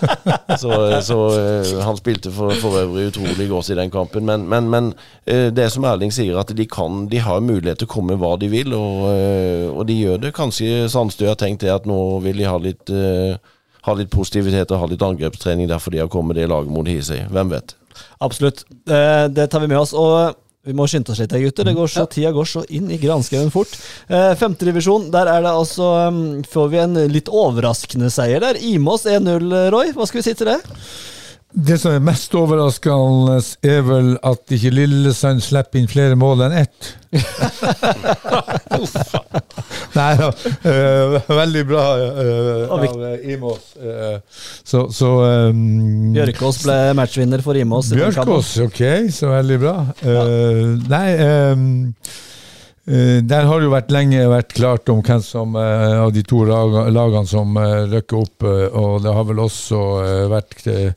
(laughs) så så eh, han spilte for, for øvrig utrolig godt i den kampen. Men, men, men eh, det som Erling sier, at de kan De har mulighet til å komme hva de vil, og, eh, og de gjør det. Kanskje Sandstø har tenkt det at nå vil de ha litt eh, ha litt positivitet og ha litt angrepstrening derfor de har kommet det laget mot Hisøy. Hvem vet? Absolutt. Eh, det tar vi med oss. Og vi må skynde oss litt, gutter. Det går så, Tida går så inn i granskauen fort. Eh, Femtedivisjon, der er det altså um, Får vi en litt overraskende seier der. Imås 1-0, Roy. Hva skal vi si til det? Det som er mest overraskende, er vel at ikke Lillesand slipper inn flere mål enn ett. (laughs) Nei da, øh, veldig bra øh, av øh, Imås. øh, så så um, Bjørkås ble matchvinner for Imås. Bjørkås, ok, så veldig bra. Eh, nei ehm, eh, Der har det jo vært lenge vært klart om hvem som eh, av de to lagene som uh, rykker opp, eh, og det har vel også eh, vært eh,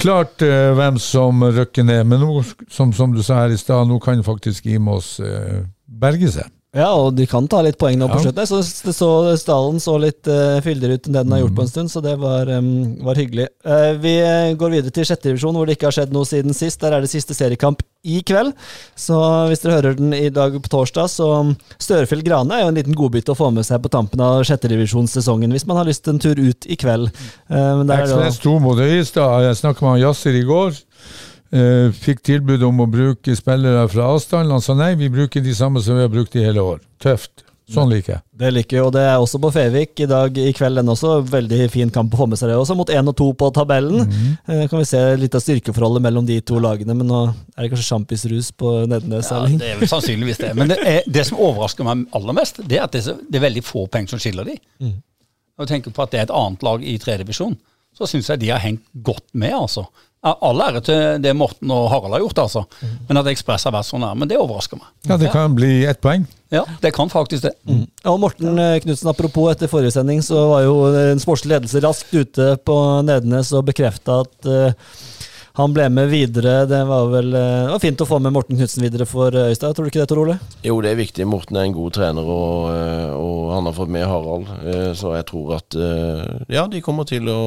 klart eh, hvem som rykker ned. Men nå, som, som du sa her i stad, nå kan faktisk Imos uh, berge seg. Ja, og de kan ta litt poeng nå på Ja. slutten. Så, så Stallen så litt uh, fyldigere ut enn det den har gjort på en stund, så det var, um, var hyggelig. Uh, vi eh, går videre til sjette divisjon, hvor det ikke har skjedd noe siden sist. Der er det siste seriekamp i kveld. Så hvis dere hører den i dag på torsdag, så um, Størefjell Grane er jo en liten godbit å få med seg på tampen av sjettedivisjonssesongen, hvis man har lyst til en tur ut i kveld. Uh, er Ekspress 2 mot Øyestad. Jeg snakket med Yasser i går. Eh, fikk tilbud om å bruke spillere fra avstand. Han sa nei, vi bruker de samme som vi har brukt i hele år. Tøft. Sånn liker jeg. Det liker jeg, og det er også på Fevik i dag i kveld. Den også. Veldig fin kamp å få med seg det også, mot 1 og 2 på tabellen. Eh, kan vi se litt av styrkeforholdet mellom de to lagene, men nå er det kanskje sjampisrus på Nednes? Ja, det er vel sannsynligvis det. Men det, er, det som overrasker meg aller mest, det er at det er, så, det er veldig få penger som skiller de. Når du tenker på at det er et annet lag i tredjedivisjon, så syns jeg de har hengt godt med, altså. All ære til det Morten og Harald har gjort, altså. Men at Ekspress har vært så nær. Men det overrasker meg. Ja, det kan bli ett poeng. Ja, det kan faktisk det. Og Morten eh, Knutsen, apropos etter forrige sending, så var jo en sportslig ledelse raskt ute på Nednes og bekrefta at eh, han ble med videre. Det var vel eh, det var fint å få med Morten Knutsen videre for eh, Øystad, tror du ikke det, Tor Ole? Jo, det er viktig. Morten er en god trener, og, eh, og han har fått med Harald. eh, Så jeg tror at eh, ja, de kommer til å,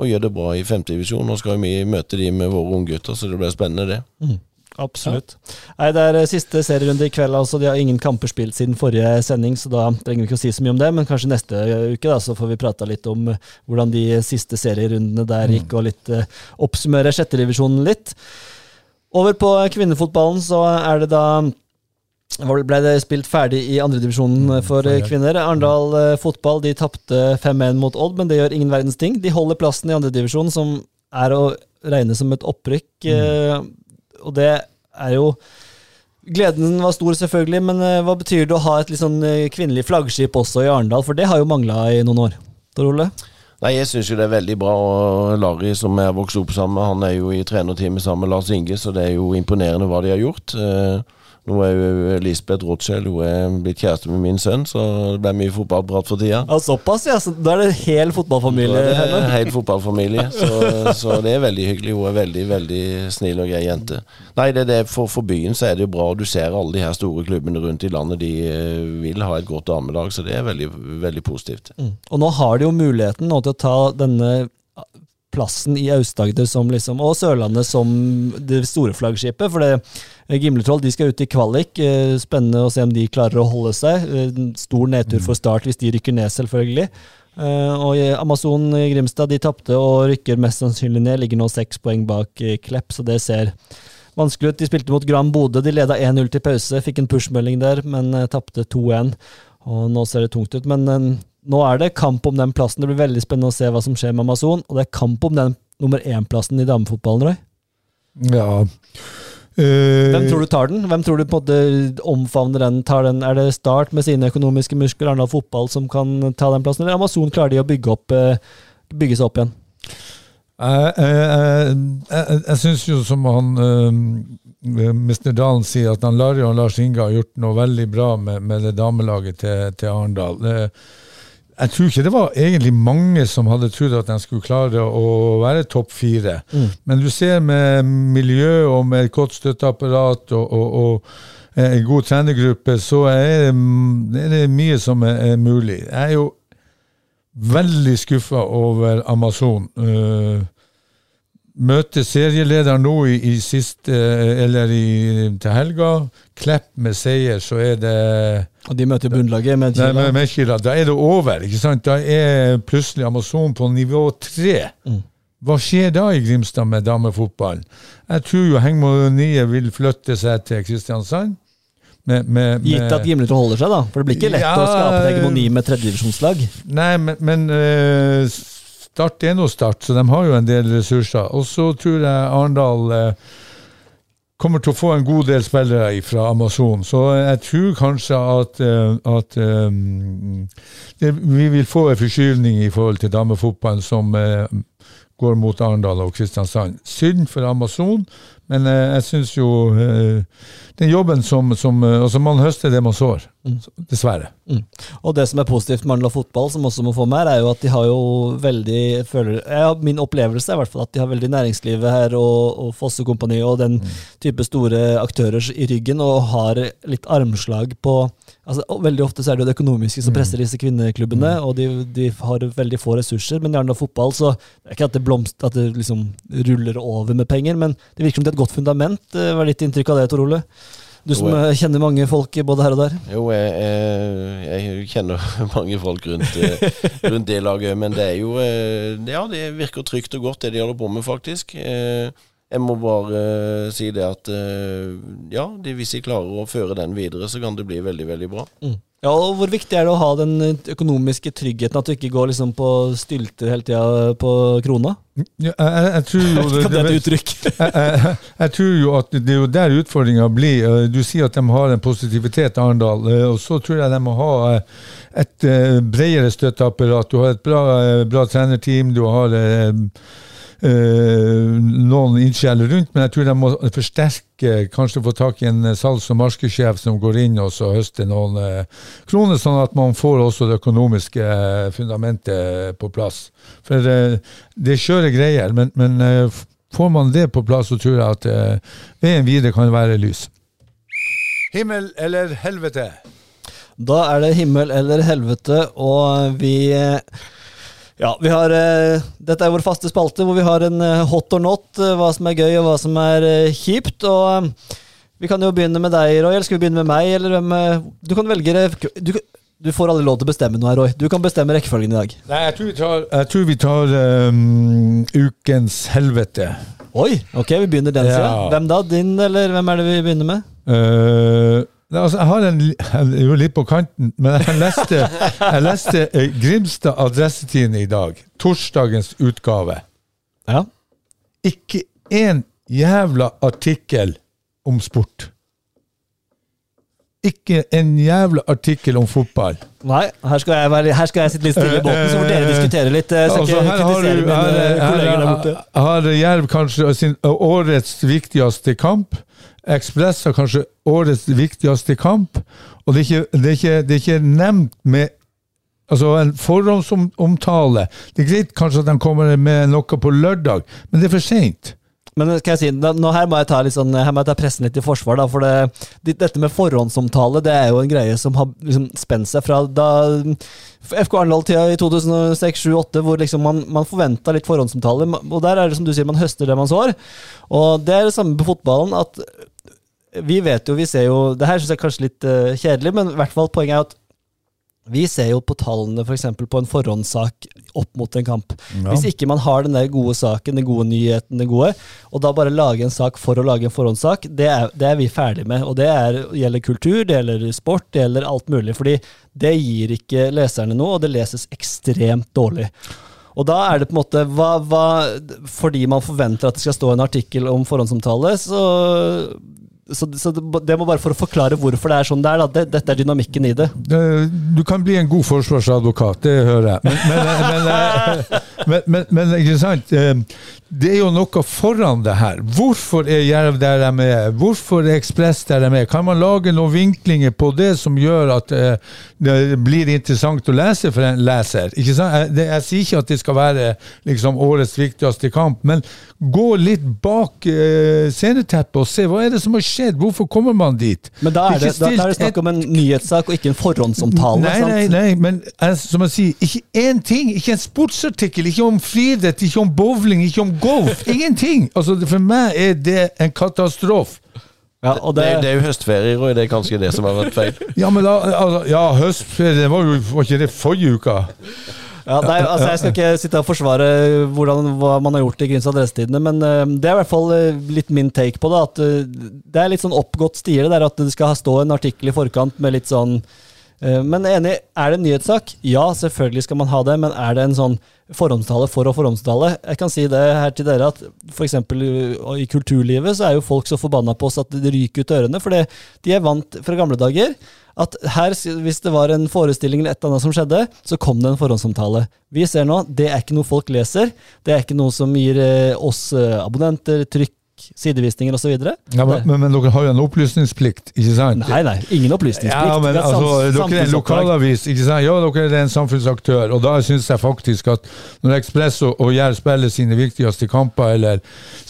å gjør det bra i femtedivisjon. Nå skal vi møte de med våre unggutter, så det blir spennende, det. Absolutt. Nei, Det er eh, siste serierunde i kveld. altså De har ingen kamper spilt siden forrige sending, så da trenger vi ikke å si så mye om det. Men kanskje neste uke da, så får vi prata litt om eh, hvordan de siste serierundene der gikk, og litt uh, oppsummere sjettedivisjonen litt. Over på kvinnefotballen så er det da ble det spilt ferdig i andredivisjonen for eh, kvinner. Arendal eh, fotball de tapte 5-1 mot Odd, men det gjør ingen verdens ting. De holder plassen i andredivisjon, som er å regne som et opprykk. Mm. Og det er jo Gleden var stor, selvfølgelig, men eh, hva betyr det å ha et litt sånn eh, kvinnelig flaggskip også i Arendal? For det har jo mangla i noen år. Tor Ole? Nei, jeg syns jo det er veldig bra. og Larry, som jeg har vokst opp sammen med, han er jo i trenerteamet sammen med Lars Inge, så det er jo imponerende hva de har gjort. Eh, Nå er jo Lisbeth Rothschild hun er blitt kjæreste med min sønn, så det ble mye fotballprat for tida. Ja, Såpass, ja. Så da er det hel fotballfamilie Det er nå. helt fotballfamilie, så, så det er veldig hyggelig. Hun er veldig veldig snill og grei jente. Nei, det det, for, for byen så er det jo bra. Du ser alle de her store klubbene rundt i landet. De eh, vil ha et godt damelag, så det er veldig, veldig positivt. Mm. Og nå har de jo muligheten nå til å ta denne plassen i Aust-Agder som liksom, og Sørlandet som det store flaggskipet. For det, Gimletroll de skal ut i kvalik. Eh, Spennende å se om de klarer å holde seg. Eh, Stor nedtur for Start hvis de rykker ned, selvfølgelig. Eh, Og Amazon Grimstad de tapte og rykker mest sannsynlig ned. Ligger nå seks poeng bak eh, Klepp, så det ser vanskelig ut. De spilte mot Gram Bodø. De leda 1-0 til pause. Fikk en pushmelding der, men eh, tapte 2-1. Og nå ser det tungt ut. Men eh, nå er det kamp om den plassen. Det blir veldig spennende å se hva som skjer med Amazon. Og det er kamp om den nummer én-plassen i damefotballen, Roy. Ja. Eh, Hvem tror du tar den? Hvem tror du på en måte omfavner den? Tar den? Er det Start med sine økonomiske muskler, Arendal Fotball, som kan ta den plassen, eller Amazon klarer de å bygge, opp, eh, bygge seg opp igjen? Jeg, jeg, jeg, syns jo som han uh, Mr. Dalen sier, at han Larry og Lars Inge har gjort noe veldig bra med, med det damelaget til, til Arendal. Jeg tror ikke det var egentlig mange som hadde trodd at de skulle klare å være topp fire. Men du ser med miljø og med et godt støtteapparat og, og, og en god trenergruppe, så er det, det er det mye som er, er mulig. Jeg er jo veldig skuffa over Amazon. Uh, møter serieleder nå i, i siste, eller i, til helga. Klepp med seier, så er det Og de møter bunnlaget med Nei, med, med Kila, Da er det over. ikke sant? Da er plutselig Amazon på nivå tre. Hva skjer da i Grimstad med damefotballen? Jeg tror jo Hengmo Nye vil flytte seg til Kristiansand. Med, med, Gitt at med, holder seg, da. For det blir ikke lett Ja, å skape et hegemoni med tredjedivisjonslag. Nei, men, men eh, Start er nå Start, så de har jo en del ressurser. Og så tror jeg Arendal eh, kommer til å få en god del spillere fra Amazon. Så jeg tror kanskje at, eh, at um, det, vi vil få en forskyvning i forhold til damefotballen som uh, går mot Arendal og Kristiansand. Synd for Amazon, men uh, jeg syns jo uh, den jobben som, som Altså, man høster det man sår. Dessverre. Og det som er positivt med Arendal Fotball, som også må få med her, er jo at de har jo veldig føler, ja, Min opplevelse er i hvert fall at de har veldig næringslivet her og, og Fosse Kompani og den type store aktører i ryggen, og har litt armslag på altså Veldig ofte så er det jo det økonomiske som presser disse kvinneklubbene, og de, de har veldig få ressurser. Men i Arendal Fotball så det er ikke at det blomst, at det liksom ruller over med penger, men det virker som det er et godt fundament. Eh, Hva er ditt inntrykk av det, Tor Ole? Du som jeg- kjenner mange folk både her og der. Jo, jeg, jeg, jeg kjenner (laughs) mange folk rundt, eh, rundt det laget, men det er jo eh, Ja, det virker trygt og godt, det de holder på med, faktisk. Eh, Jeg må bare si det at ja, hvis de klarer å føre den videre, så kan det bli veldig, veldig bra. Ja, og Hvor viktig er det å ha den økonomiske tryggheten, at du ikke går liksom på stylter hele tida på krona? Ja, jeg, tror (laughs) jo det et uttrykk? (laughs) jeg, jeg, jeg tror jo at det er jo der utfordringa blir. Eh, Du sier at de har en positivitet, Arendal. eh, Og så tror jeg de må ha eh, et eh, bredere støtteapparat. Du har et bra, eh, bra trenerteam. Du har eh, eh, noen ildsjeler rundt, men jeg tror de må forsterke, kanskje få tak i en eh, salgs- og markedssjef som går inn og så høster noen eh, kroner, sånn at man får også det økonomiske eh, fundamentet på plass. For eh, det er skjøre greier, men, men eh, får man det på plass, så tror jeg at eh, veien videre kan være lys. Himmel eller helvete? Da er det himmel eller helvete, og vi eh, Ja, vi har eh, Dette er vår faste spalte hvor vi har en eh, hot or not, eh, hva som er gøy og hva som er kjipt. Og vi kan jo begynne med deg, Roy. Eller skal vi begynne med meg, eller hvem Du kan velge du, du får aldri lov til å bestemme noe her, Roy. Du kan bestemme rekkefølgen i dag. Nei, jeg tror vi tar, tror vi tar um, ukens helvete. Oi, ok, vi begynner den Ja. sida. Hvem da? Din, eller hvem er det vi begynner med? Nei, altså, jeg har en jeg jo litt på kanten, men jeg leste, jeg leste eh, Grimstad Adressetidende i dag. Torsdagens utgave. Ja. Ikke én jævla artikkel om sport. Ikke en jævla artikkel om fotball. Nei, her skal jeg, være, her skal jeg sitte litt stille i båten, så får dere diskutere litt. Jeg skal Altså, her har du- her- her- her har Jerv kanskje sin årets viktigste kamp. Ekspress har kanskje årets viktigste kamp. Og det er ikke, det er ikke, det er ikke nevnt med Altså en forhåndsomtale. Det er greit kanskje at de kommer med noe på lørdag, men det er for seint. Men skal jeg si, nå her må jeg ta sånn, her må jeg ta pressen litt i forsvar. Da, for det- dette med forhåndsomtale det er jo en greie som har liksom spent seg fra da FK Arendal-tida i 2006-2008, hvor liksom man, man forventa litt forhåndsomtale. Og der er det som du sier, man høster det man sår. Og det er det samme på fotballen. at vi vet jo, vi ser jo Det her syns jeg er kanskje litt uh, kjedelig, men i hvert fall poenget er at vi ser jo på tallene f.eks. på en forhåndssak opp mot en kamp. Ja. Hvis ikke man har den der gode saken, den gode nyheten, det gode, og da bare lage en sak for å lage en forhåndssak, det er, det er vi ferdig med. Og det er, gjelder kultur, det gjelder sport, det gjelder alt mulig. Fordi det gir ikke leserne noe, og det leses ekstremt dårlig. Og da er det på en måte hva, hva, Fordi man forventer at det skal stå en artikkel om forhåndsomtale, så så, så det, må bare for å forklare hvorfor det er sånn det er. Det, dette er dynamikken i det. Det- Du kan bli en god forsvarsadvokat, det hører jeg. Men, men, men, eh, men, men, men ikke sant? Eh, Det er jo noe foran det her. Hvorfor er Jerv der de er? Hvorfor er Ekspress der de er? Kan man lage noen vinklinger på det som gjør at eh, det blir interessant å lese for en leser? Ikke sant? Jeg, jeg sier ikke at det skal være liksom, årets viktigste kamp, men gå litt bak eh, sceneteppet og se hva er det som har skjedd. Hvorfor kommer man dit? Men da er det, da, da er det snakk om en nyhetssak og ikke en forhåndsomtale. Nei, sant? nei, nei, men som jeg sier, ikke én ting. Ikke en sportsartikkel, ikke om friidrett, ikke om bowling, ikke om golf. (laughs) Ingenting! Altså, For meg er det en katastrofe. Ja, og Det, det, det er jo høstferie, og det er kanskje det som har vært feil. (laughs) Ja, men da, altså, ja, høstferie, det var jo var ikke det forrige uka? ja, nei, altså, jeg skal ikke sitte og forsvare hvordan, hva man har gjort i Gryns adressetidene, men uh, det er i hvert fall eh, litt min take på det. At uh, det er litt sånn oppgått stile der at det skal stå en artikkel i forkant med litt sånn Men enig, er det en nyhetssak? Ja, selvfølgelig skal man ha det, men er det en sånn forhåndstale for å forhåndstale? Jeg kan si det her til dere at f.eks. i kulturlivet så er jo folk så forbanna på oss at det ryker ut ørene, for de er vant fra gamle dager at her, hvis det var en forestilling eller et eller annet som skjedde, så kom det en forhåndsomtale. Vi ser nå, det er ikke noe folk leser. Det er ikke noe som gir eh, oss eh, abonnenter, trykk, sidevisninger osv. Ja, men, men, men dere har jo en opplysningsplikt, ikke sant? Nei, nei, ingen opplysningsplikt. Ja, men er altså, Dere er en lokalavis, ikke sant? Ja, dere er en samfunnsaktør. Og da syns jeg faktisk at når Ekspress og, og Jerv spiller sine viktigste kamper, eller,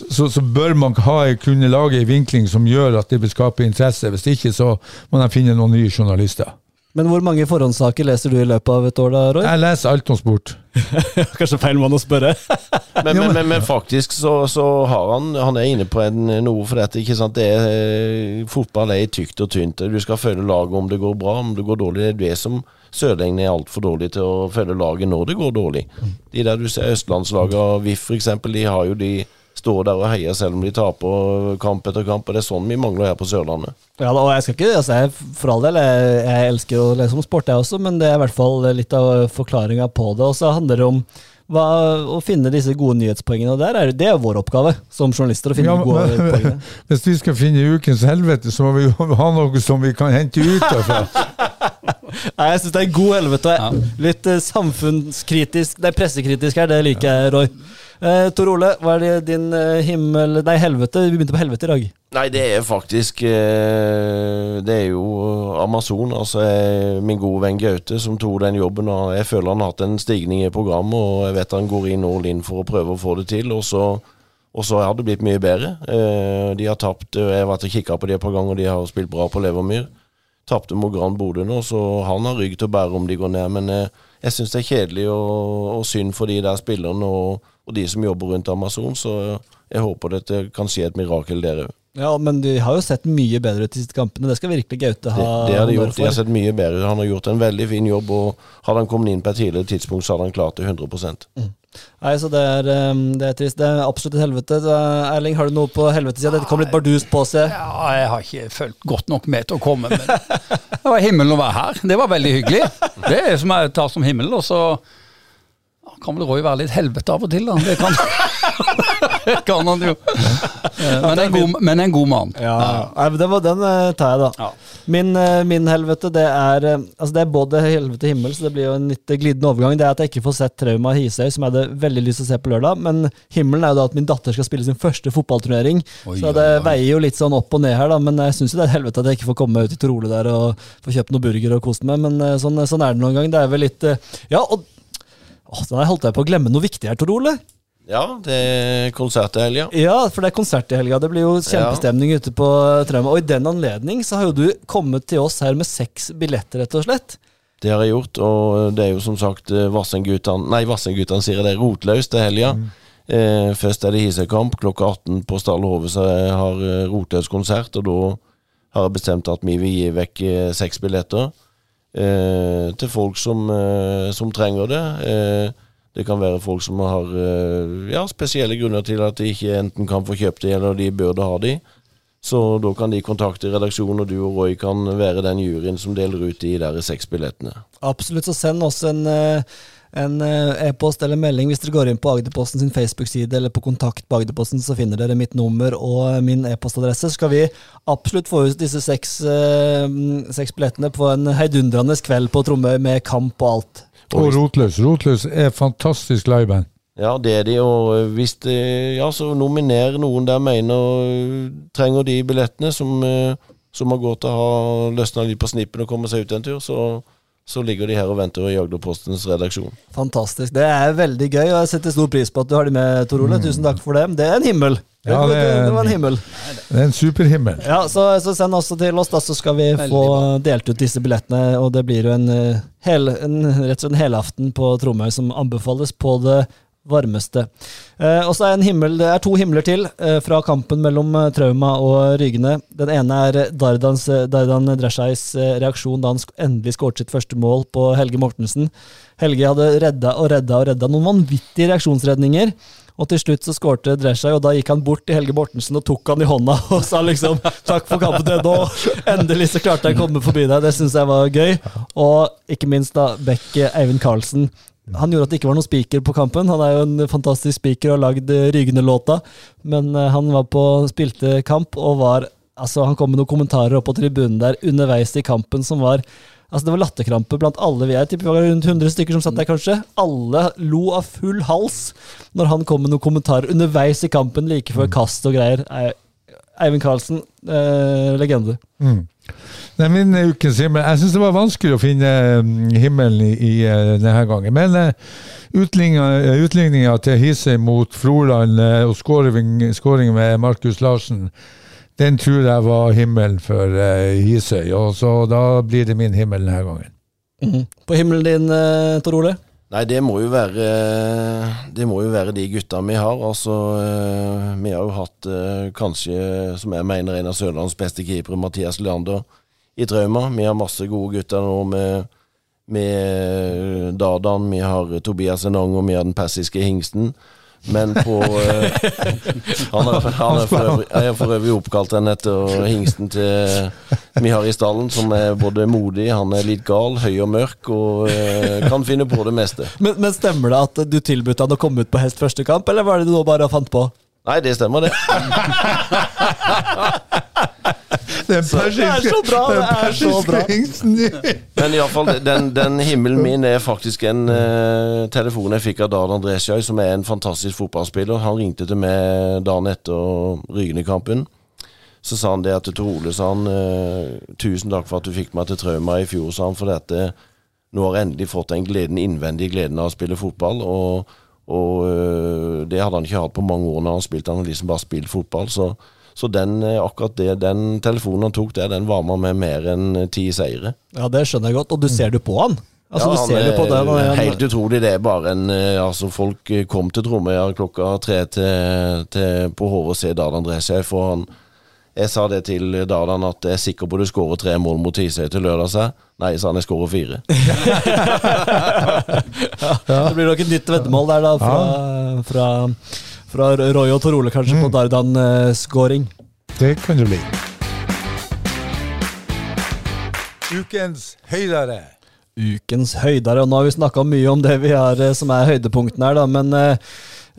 så, så bør man ha, kunne lage en vinkling som gjør at det vil skape interesse. Hvis ikke, så må de finne noen nye journalister. Men hvor mange forhåndssaker leser du i løpet av et år, da, Roy? Jeg leser alt om sport. (laughs) Kanskje feil mann å spørre. (laughs) Men, men, men, men faktisk så, så har han Han er inne på en, noe for dette. ikke sant? Det er, eh, fotball er tykt og tynt. Du skal følge laget om det går bra, om det går dårlig. Det er det som Sørlendingene er altfor dårlige til å følge laget når det går dårlig. De der du ser Østlandslaget og VIF f.eks., de har jo de står der og heier selv om de taper kamp etter kamp. og Det er sånn vi mangler her på Sørlandet. Ja, og jeg skal ikke, altså jeg, For all del, jeg, jeg elsker å lese om sport, jeg også, men det er i hvert fall litt av forklaringa på det. Og så handler det om hva, å finne disse gode nyhetspoengene. og der er, Det er vår oppgave som journalister. å finne Ja, men, gode men- poengene. (laughs) Hvis vi skal finne ukens helvete, så må vi jo ha noe som vi kan hente ut derfra. (laughs) Nei, Jeg syns det er god helvete. og Litt eh, samfunnskritisk Det er pressekritisk her, det liker jeg, Roy. Eh, Tor Ole, hva er det din eh, himmel Nei, helvete. Vi begynte på helvete i dag. Nei, det er faktisk eh, Det er jo Amazon. Altså eh, min gode venn Gaute som tok den jobben. Og jeg føler han har hatt en stigning i programmet, og jeg vet han går inn all in for å prøve å få det til. Og så, og så har det blitt mye bedre. Eh, de har tapt eh, Jeg har vært og kikka på de et par ganger, og de har spilt bra på Levermyr. Tapte mot Gran Bodø nå, så han har rygg til å bære om de går ned. Men eh, jeg syns det er kjedelig og, og synd for de der spillerne og, og de som jobber rundt Amazon, så jeg håper dette kan skje et mirakel der òg. Ja, Men de har jo sett mye bedre ut i siste kampene. Det skal virkelig Gaute ha. Det, det har de gjort. De har sett mye bedre. Han har gjort en veldig fin jobb, og hadde han kommet inn på et tidligere tidspunkt, så hadde han klart det 100 Nei, så det er, eh, det er trist. Det er absolutt et helvete. Erling, har du noe på helvetesida? Dette kom litt bardust på seg. Ja, jeg har ikke fulgt godt nok med til å komme, men det var himmelen å være her. Det var veldig hyggelig. Det er som jeg tar som himmelen. og så kan vel Roy være litt helvete av og til, da. Det kan, (laughs) det kan han jo. Men en god, men en god mann. Ja, Nei, men den, var, den eh, tar jeg, da. Min, eh, min helvete, det er eh, Altså det er både helvete og himmel, så det blir jo en litt glidende overgang. Det er at jeg ikke får sett Trauma Hisøy, som jeg hadde veldig lyst til å se på lørdag. Men himmelen er jo da at min datter skal spille sin første fotballturnering. Oi, så det oi, veier jo litt sånn opp og ned her, da. Men jeg syns jo det er et helvete at jeg ikke får komme meg ut i Trole der og få kjøpt noe burger og kost meg. Men sånn, sånn er det noen gang. Det er vel litt Ja, og Åh, da holdt jeg på å glemme noe viktig her, Tor Ole. Ja, det er konsert i helga. Ja, for det er konsert i helga. Det blir jo kjempestemning ute på Trauma. Og i den anledning så har jo du kommet til oss her med seks billetter, rett og slett. Det har jeg gjort, og det er jo som sagt eh, Vassendgutane Nei, Vassendgutane sier det er rotløst til helga. Eh, først er det Hisøykamp klokka 18 på Stall Hove, så jeg har eh, rotløs konsert. Og da har jeg bestemt at vi vil gi vekk eh, seks billetter eh, til folk som, eh, som trenger det. Eh, det kan være folk som har eh, ja, spesielle grunner til at de ikke enten kan få kjøpt de, eller de burde ha de. Så da kan de kontakte redaksjonen, og du og Roy kan være den juryen som deler ut de der seks billettene. Absolutt, så send oss en, eh, en eh, e-post eller melding hvis dere går inn på Agderposten sin Facebook-side eller på kontakt på Agderposten, så finner dere mitt nummer og min e-postadresse. Så skal vi absolutt få ut disse seks, eh, seks billettene på en heidundrende kveld på Tromøy med kamp og alt. Og Rotløs. Rotløs er fantastisk liveband. Ja, det er de, og hvis de, ja, så nominer noen der mener trenger de billettene, som, eh, som har gått og har løsna litt på snippen og komme seg ut en tur, så, så ligger de her og venter i Agderpostens redaksjon. Fantastisk. Det er veldig gøy, og jeg setter stor pris på at du har de med, Tor Ole. Tusen takk for det. Det er en himmel. Ja, det, det- det var en himmel. Det er en superhimmel. Ja, så, så send også til oss, da, så skal vi få delt ut disse billettene. Og det blir jo en, eh, hel, en, rett og slett en helaften på Tromøy som anbefales på det varmeste. Eh, og så er en himmel, det er to himler til eh, fra kampen mellom eh, Trauma og Rygene. Den ene er Dardans, Dardan Dreshais reaksjon da han endelig skåret sitt første mål på Helge Mortensen. Helge hadde redda og redda og redda noen vanvittige reaksjonsredninger. Og til slutt så skårte Dreshaj, og da gikk han bort til Helge Mortensen og tok han i hånda (laughs) og sa liksom 'takk for kampen til nå'. Endelig så klarte jeg å komme forbi deg. Det syns jeg var gøy. Og ikke minst da Beck eh, Eivind Karlsen. Han gjorde at det ikke var noen spiker på kampen. Han er jo en fantastisk spiker og har lagd eh, Rygende-låta, men eh, han var på spilte kamp og var Altså, han kom med noen kommentarer opp på tribunen der underveis i kampen som var Altså Det var latterkrampe blant alle. Vi er tipper var rundt 100 stykker som satt der, kanskje. Alle lo av full hals når han kom med noen kommentarer underveis i kampen, like før kast og greier. Ei- Eivind Karlsen, eh, legende. Mm. Er min ukens himmel. Jeg syns det var vanskelig å finne mm, himmelen i, i eh, denne gangen. Men uh, utligninga til Hisøy mot Froland eh, og skåringen skåring med Markus Larsen, den tror jeg var himmelen for Hisøy. Og så da blir det min himmel denne gangen. På himmelen din, eh, Tor Ole? Nei, det må jo være Det må jo være de gutta vi har. Altså, eh, vi har jo hatt eh, kanskje, som jeg mener, en av Sørlandets beste keepere, Mathias Leander, i Trauma. Vi har masse gode gutter nå med, med Dardan, vi har Tobias Enong, og vi har den persiske hingsten. Men på eh, (laughs) Han er, han er for øvrig, for øvrig oppkalt en etter hingsten til vi har i stallen, som er både modig, han er litt gal, høy og mørk, og eh, kan finne på det meste. Men, men stemmer det at du tilbød han å komme ut på hest første kamp, eller var det du nå bare fant på? Nei, det stemmer, det. (laughs) Den Det er så bra! Det er så bra. Men iallfall, den, den himmelen min er faktisk en uh, telefon jeg fikk av Dan Andresjøy, som er en fantastisk fotballspiller. Han ringte til meg dagen etter Rygene-kampen. Så sa han det at til Ole sa han eh, tusen takk for at du fikk meg til Trauma i fjor, sa han, for dette nå har jeg endelig fått den gleden, innvendige gleden av å spille fotball. Og, og eh, det hadde han ikke hatt på mange år når han spilte, han har liksom bare spilt fotball. Så, så den, eh, akkurat det, den telefonen han tok der, den var med mer enn eh, ti seire. Ja, det skjønner jeg godt. Og du ser det på han? Altså, Ja, du han ser på er det. når han- Helt utrolig. Det er bare en eh, Altså, folk kom til Tromøya klokka tre til, til, på HVC og se Dardan seg, for han Jeg sa det til Dardan at jeg er sikker på du skårer tre mål mot Tisøy til lørdag, sa jeg. Nei, sa han, jeg skårer fire. (laughs) (laughs) Det blir nok et nytt veddemål der, da, fra, fra, fra Roy og Tor Ole, kanskje, Mm. på Dardan-scoring. Det kan det bli. Ukens høydere. Ukens høydere, og nå har vi snakka mye om det vi har eh, som er høydepunktene her, da, men uh,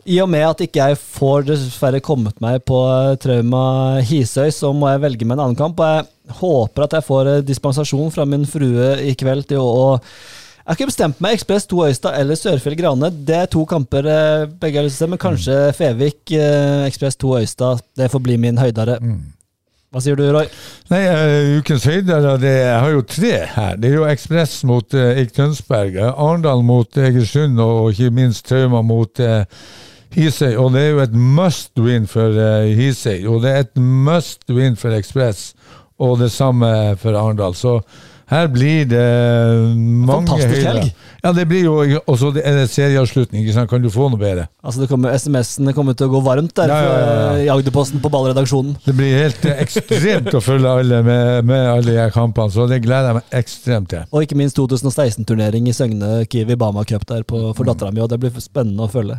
i og med at ikke jeg får dessverre kommet meg på eh, Trauma Hisøy, så må jeg velge meg en annen kamp. Og jeg håper at jeg får dispensasjon fra min frue i kveld til å, å Jeg har ikke bestemt meg. Ekspress 2 Øystad eller Sørfjell Grane. Det er to kamper eh, begge har lyst til å se, men kanskje Fevik, eh, Ekspress 2 Øystad. Det får bli min høydere. Hva sier du, Roy? Nei, uh, ukens høydere, det, jeg har jo tre her. Det er jo Ekspress mot uh, Eik Tønsberg, Arendal mot Egersund og ikke minst Trauma mot uh, Hisøy. Og det er jo et must win for uh, Hisøy, og det er et must win for Ekspress. Og det samme for Arendal. Så her blir det mange Fantastisk helg. Ja, det blir jo Og så er det serieavslutning. ikke sant? Kan du få noe bedre? Altså, det kommer, SMS-ene kommer til å gå varmt der Ja, ja, ja, ja. i Agderposten på ballredaksjonen. Det blir helt eh, ekstremt å følge alle med, med alle de kampene, så det gleder jeg meg ekstremt til. Og ikke minst 2016-turnering i Søgne Kiwi Bama Cup der på, for dattera mi, og det blir spennende å følge.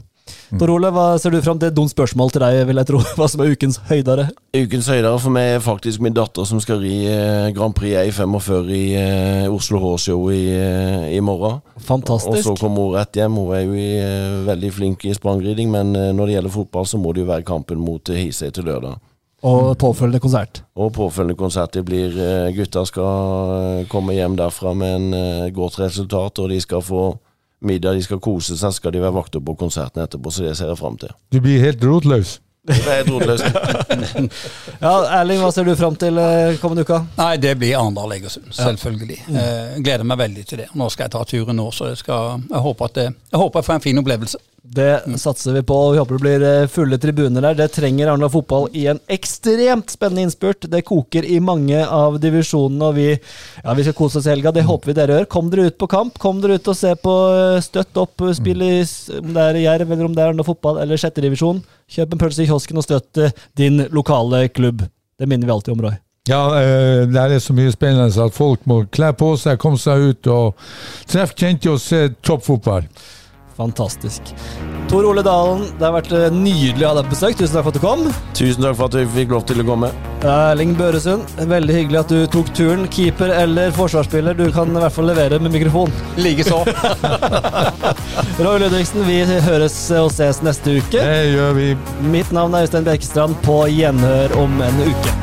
Tor Ole, hva ser du fram til? Dumt spørsmål til deg, vil jeg tro. Hva som er ukens høydere? Ukens høydere for meg er faktisk min datter som skal ri eh, Grand Prix E45 i eh, Oslo H-show i, eh, i morgen. Og så kommer hun rett hjem. Hun er jo i, veldig flink i sprangriding, men når det gjelder fotball, så må det jo være kampen mot Hisøy til lørdag. Og påfølgende konsert. Og påfølgende konsert. Det blir Gutta skal komme hjem derfra med en godt resultat, og de skal få middag, de skal kose seg, skal de være vakter på konserten etterpå, så det ser jeg fram til. Du blir helt rotløs. Det helt rotløst. (laughs) Ja, Erling, hva ser du fram til eh, kommende uka? Nei, det blir Arendal-Egersund, selvfølgelig. Eh, gleder meg veldig til det. Nå skal jeg ta turen nå, så jeg, skal, jeg, håper at det, jeg håper jeg får en fin opplevelse. Det satser vi på, vi håper det blir eh, fulle tribuner der. Det trenger Arendal fotball i en ekstremt spennende innspurt. Det koker i mange av divisjonene, og vi, ja, vi skal kose oss i helga. Det håper vi dere gjør. Kom dere ut på kamp. Kom dere ut og se på eh, Støtt opp, eh, spill i om det er Jerv, eller om det er Arendal fotball eller sjettedivisjon. Kjøp en pølse i kiosken og støtt din lokale klubb. Det minner vi alltid om, Roy. Ja, det er så mye spennende at folk må kle på seg, komme seg ut og treffe kjente og se toppfotball. Fantastisk. Tor Ole Dalen, det har vært eh, nydelig å ha deg på besøk. Tusen takk for at du kom. Tusen takk for at vi fikk lov til å komme. Erling Børesund, veldig hyggelig at du tok turen. Keeper eller forsvarsspiller, du kan i hvert fall levere med mikrofon. Likeså. (laughs) Roy Ludvigsen, vi høres og ses neste uke. Det gjør vi. Mitt navn er Øystein Bjerkestrand, på gjenhør om en uke.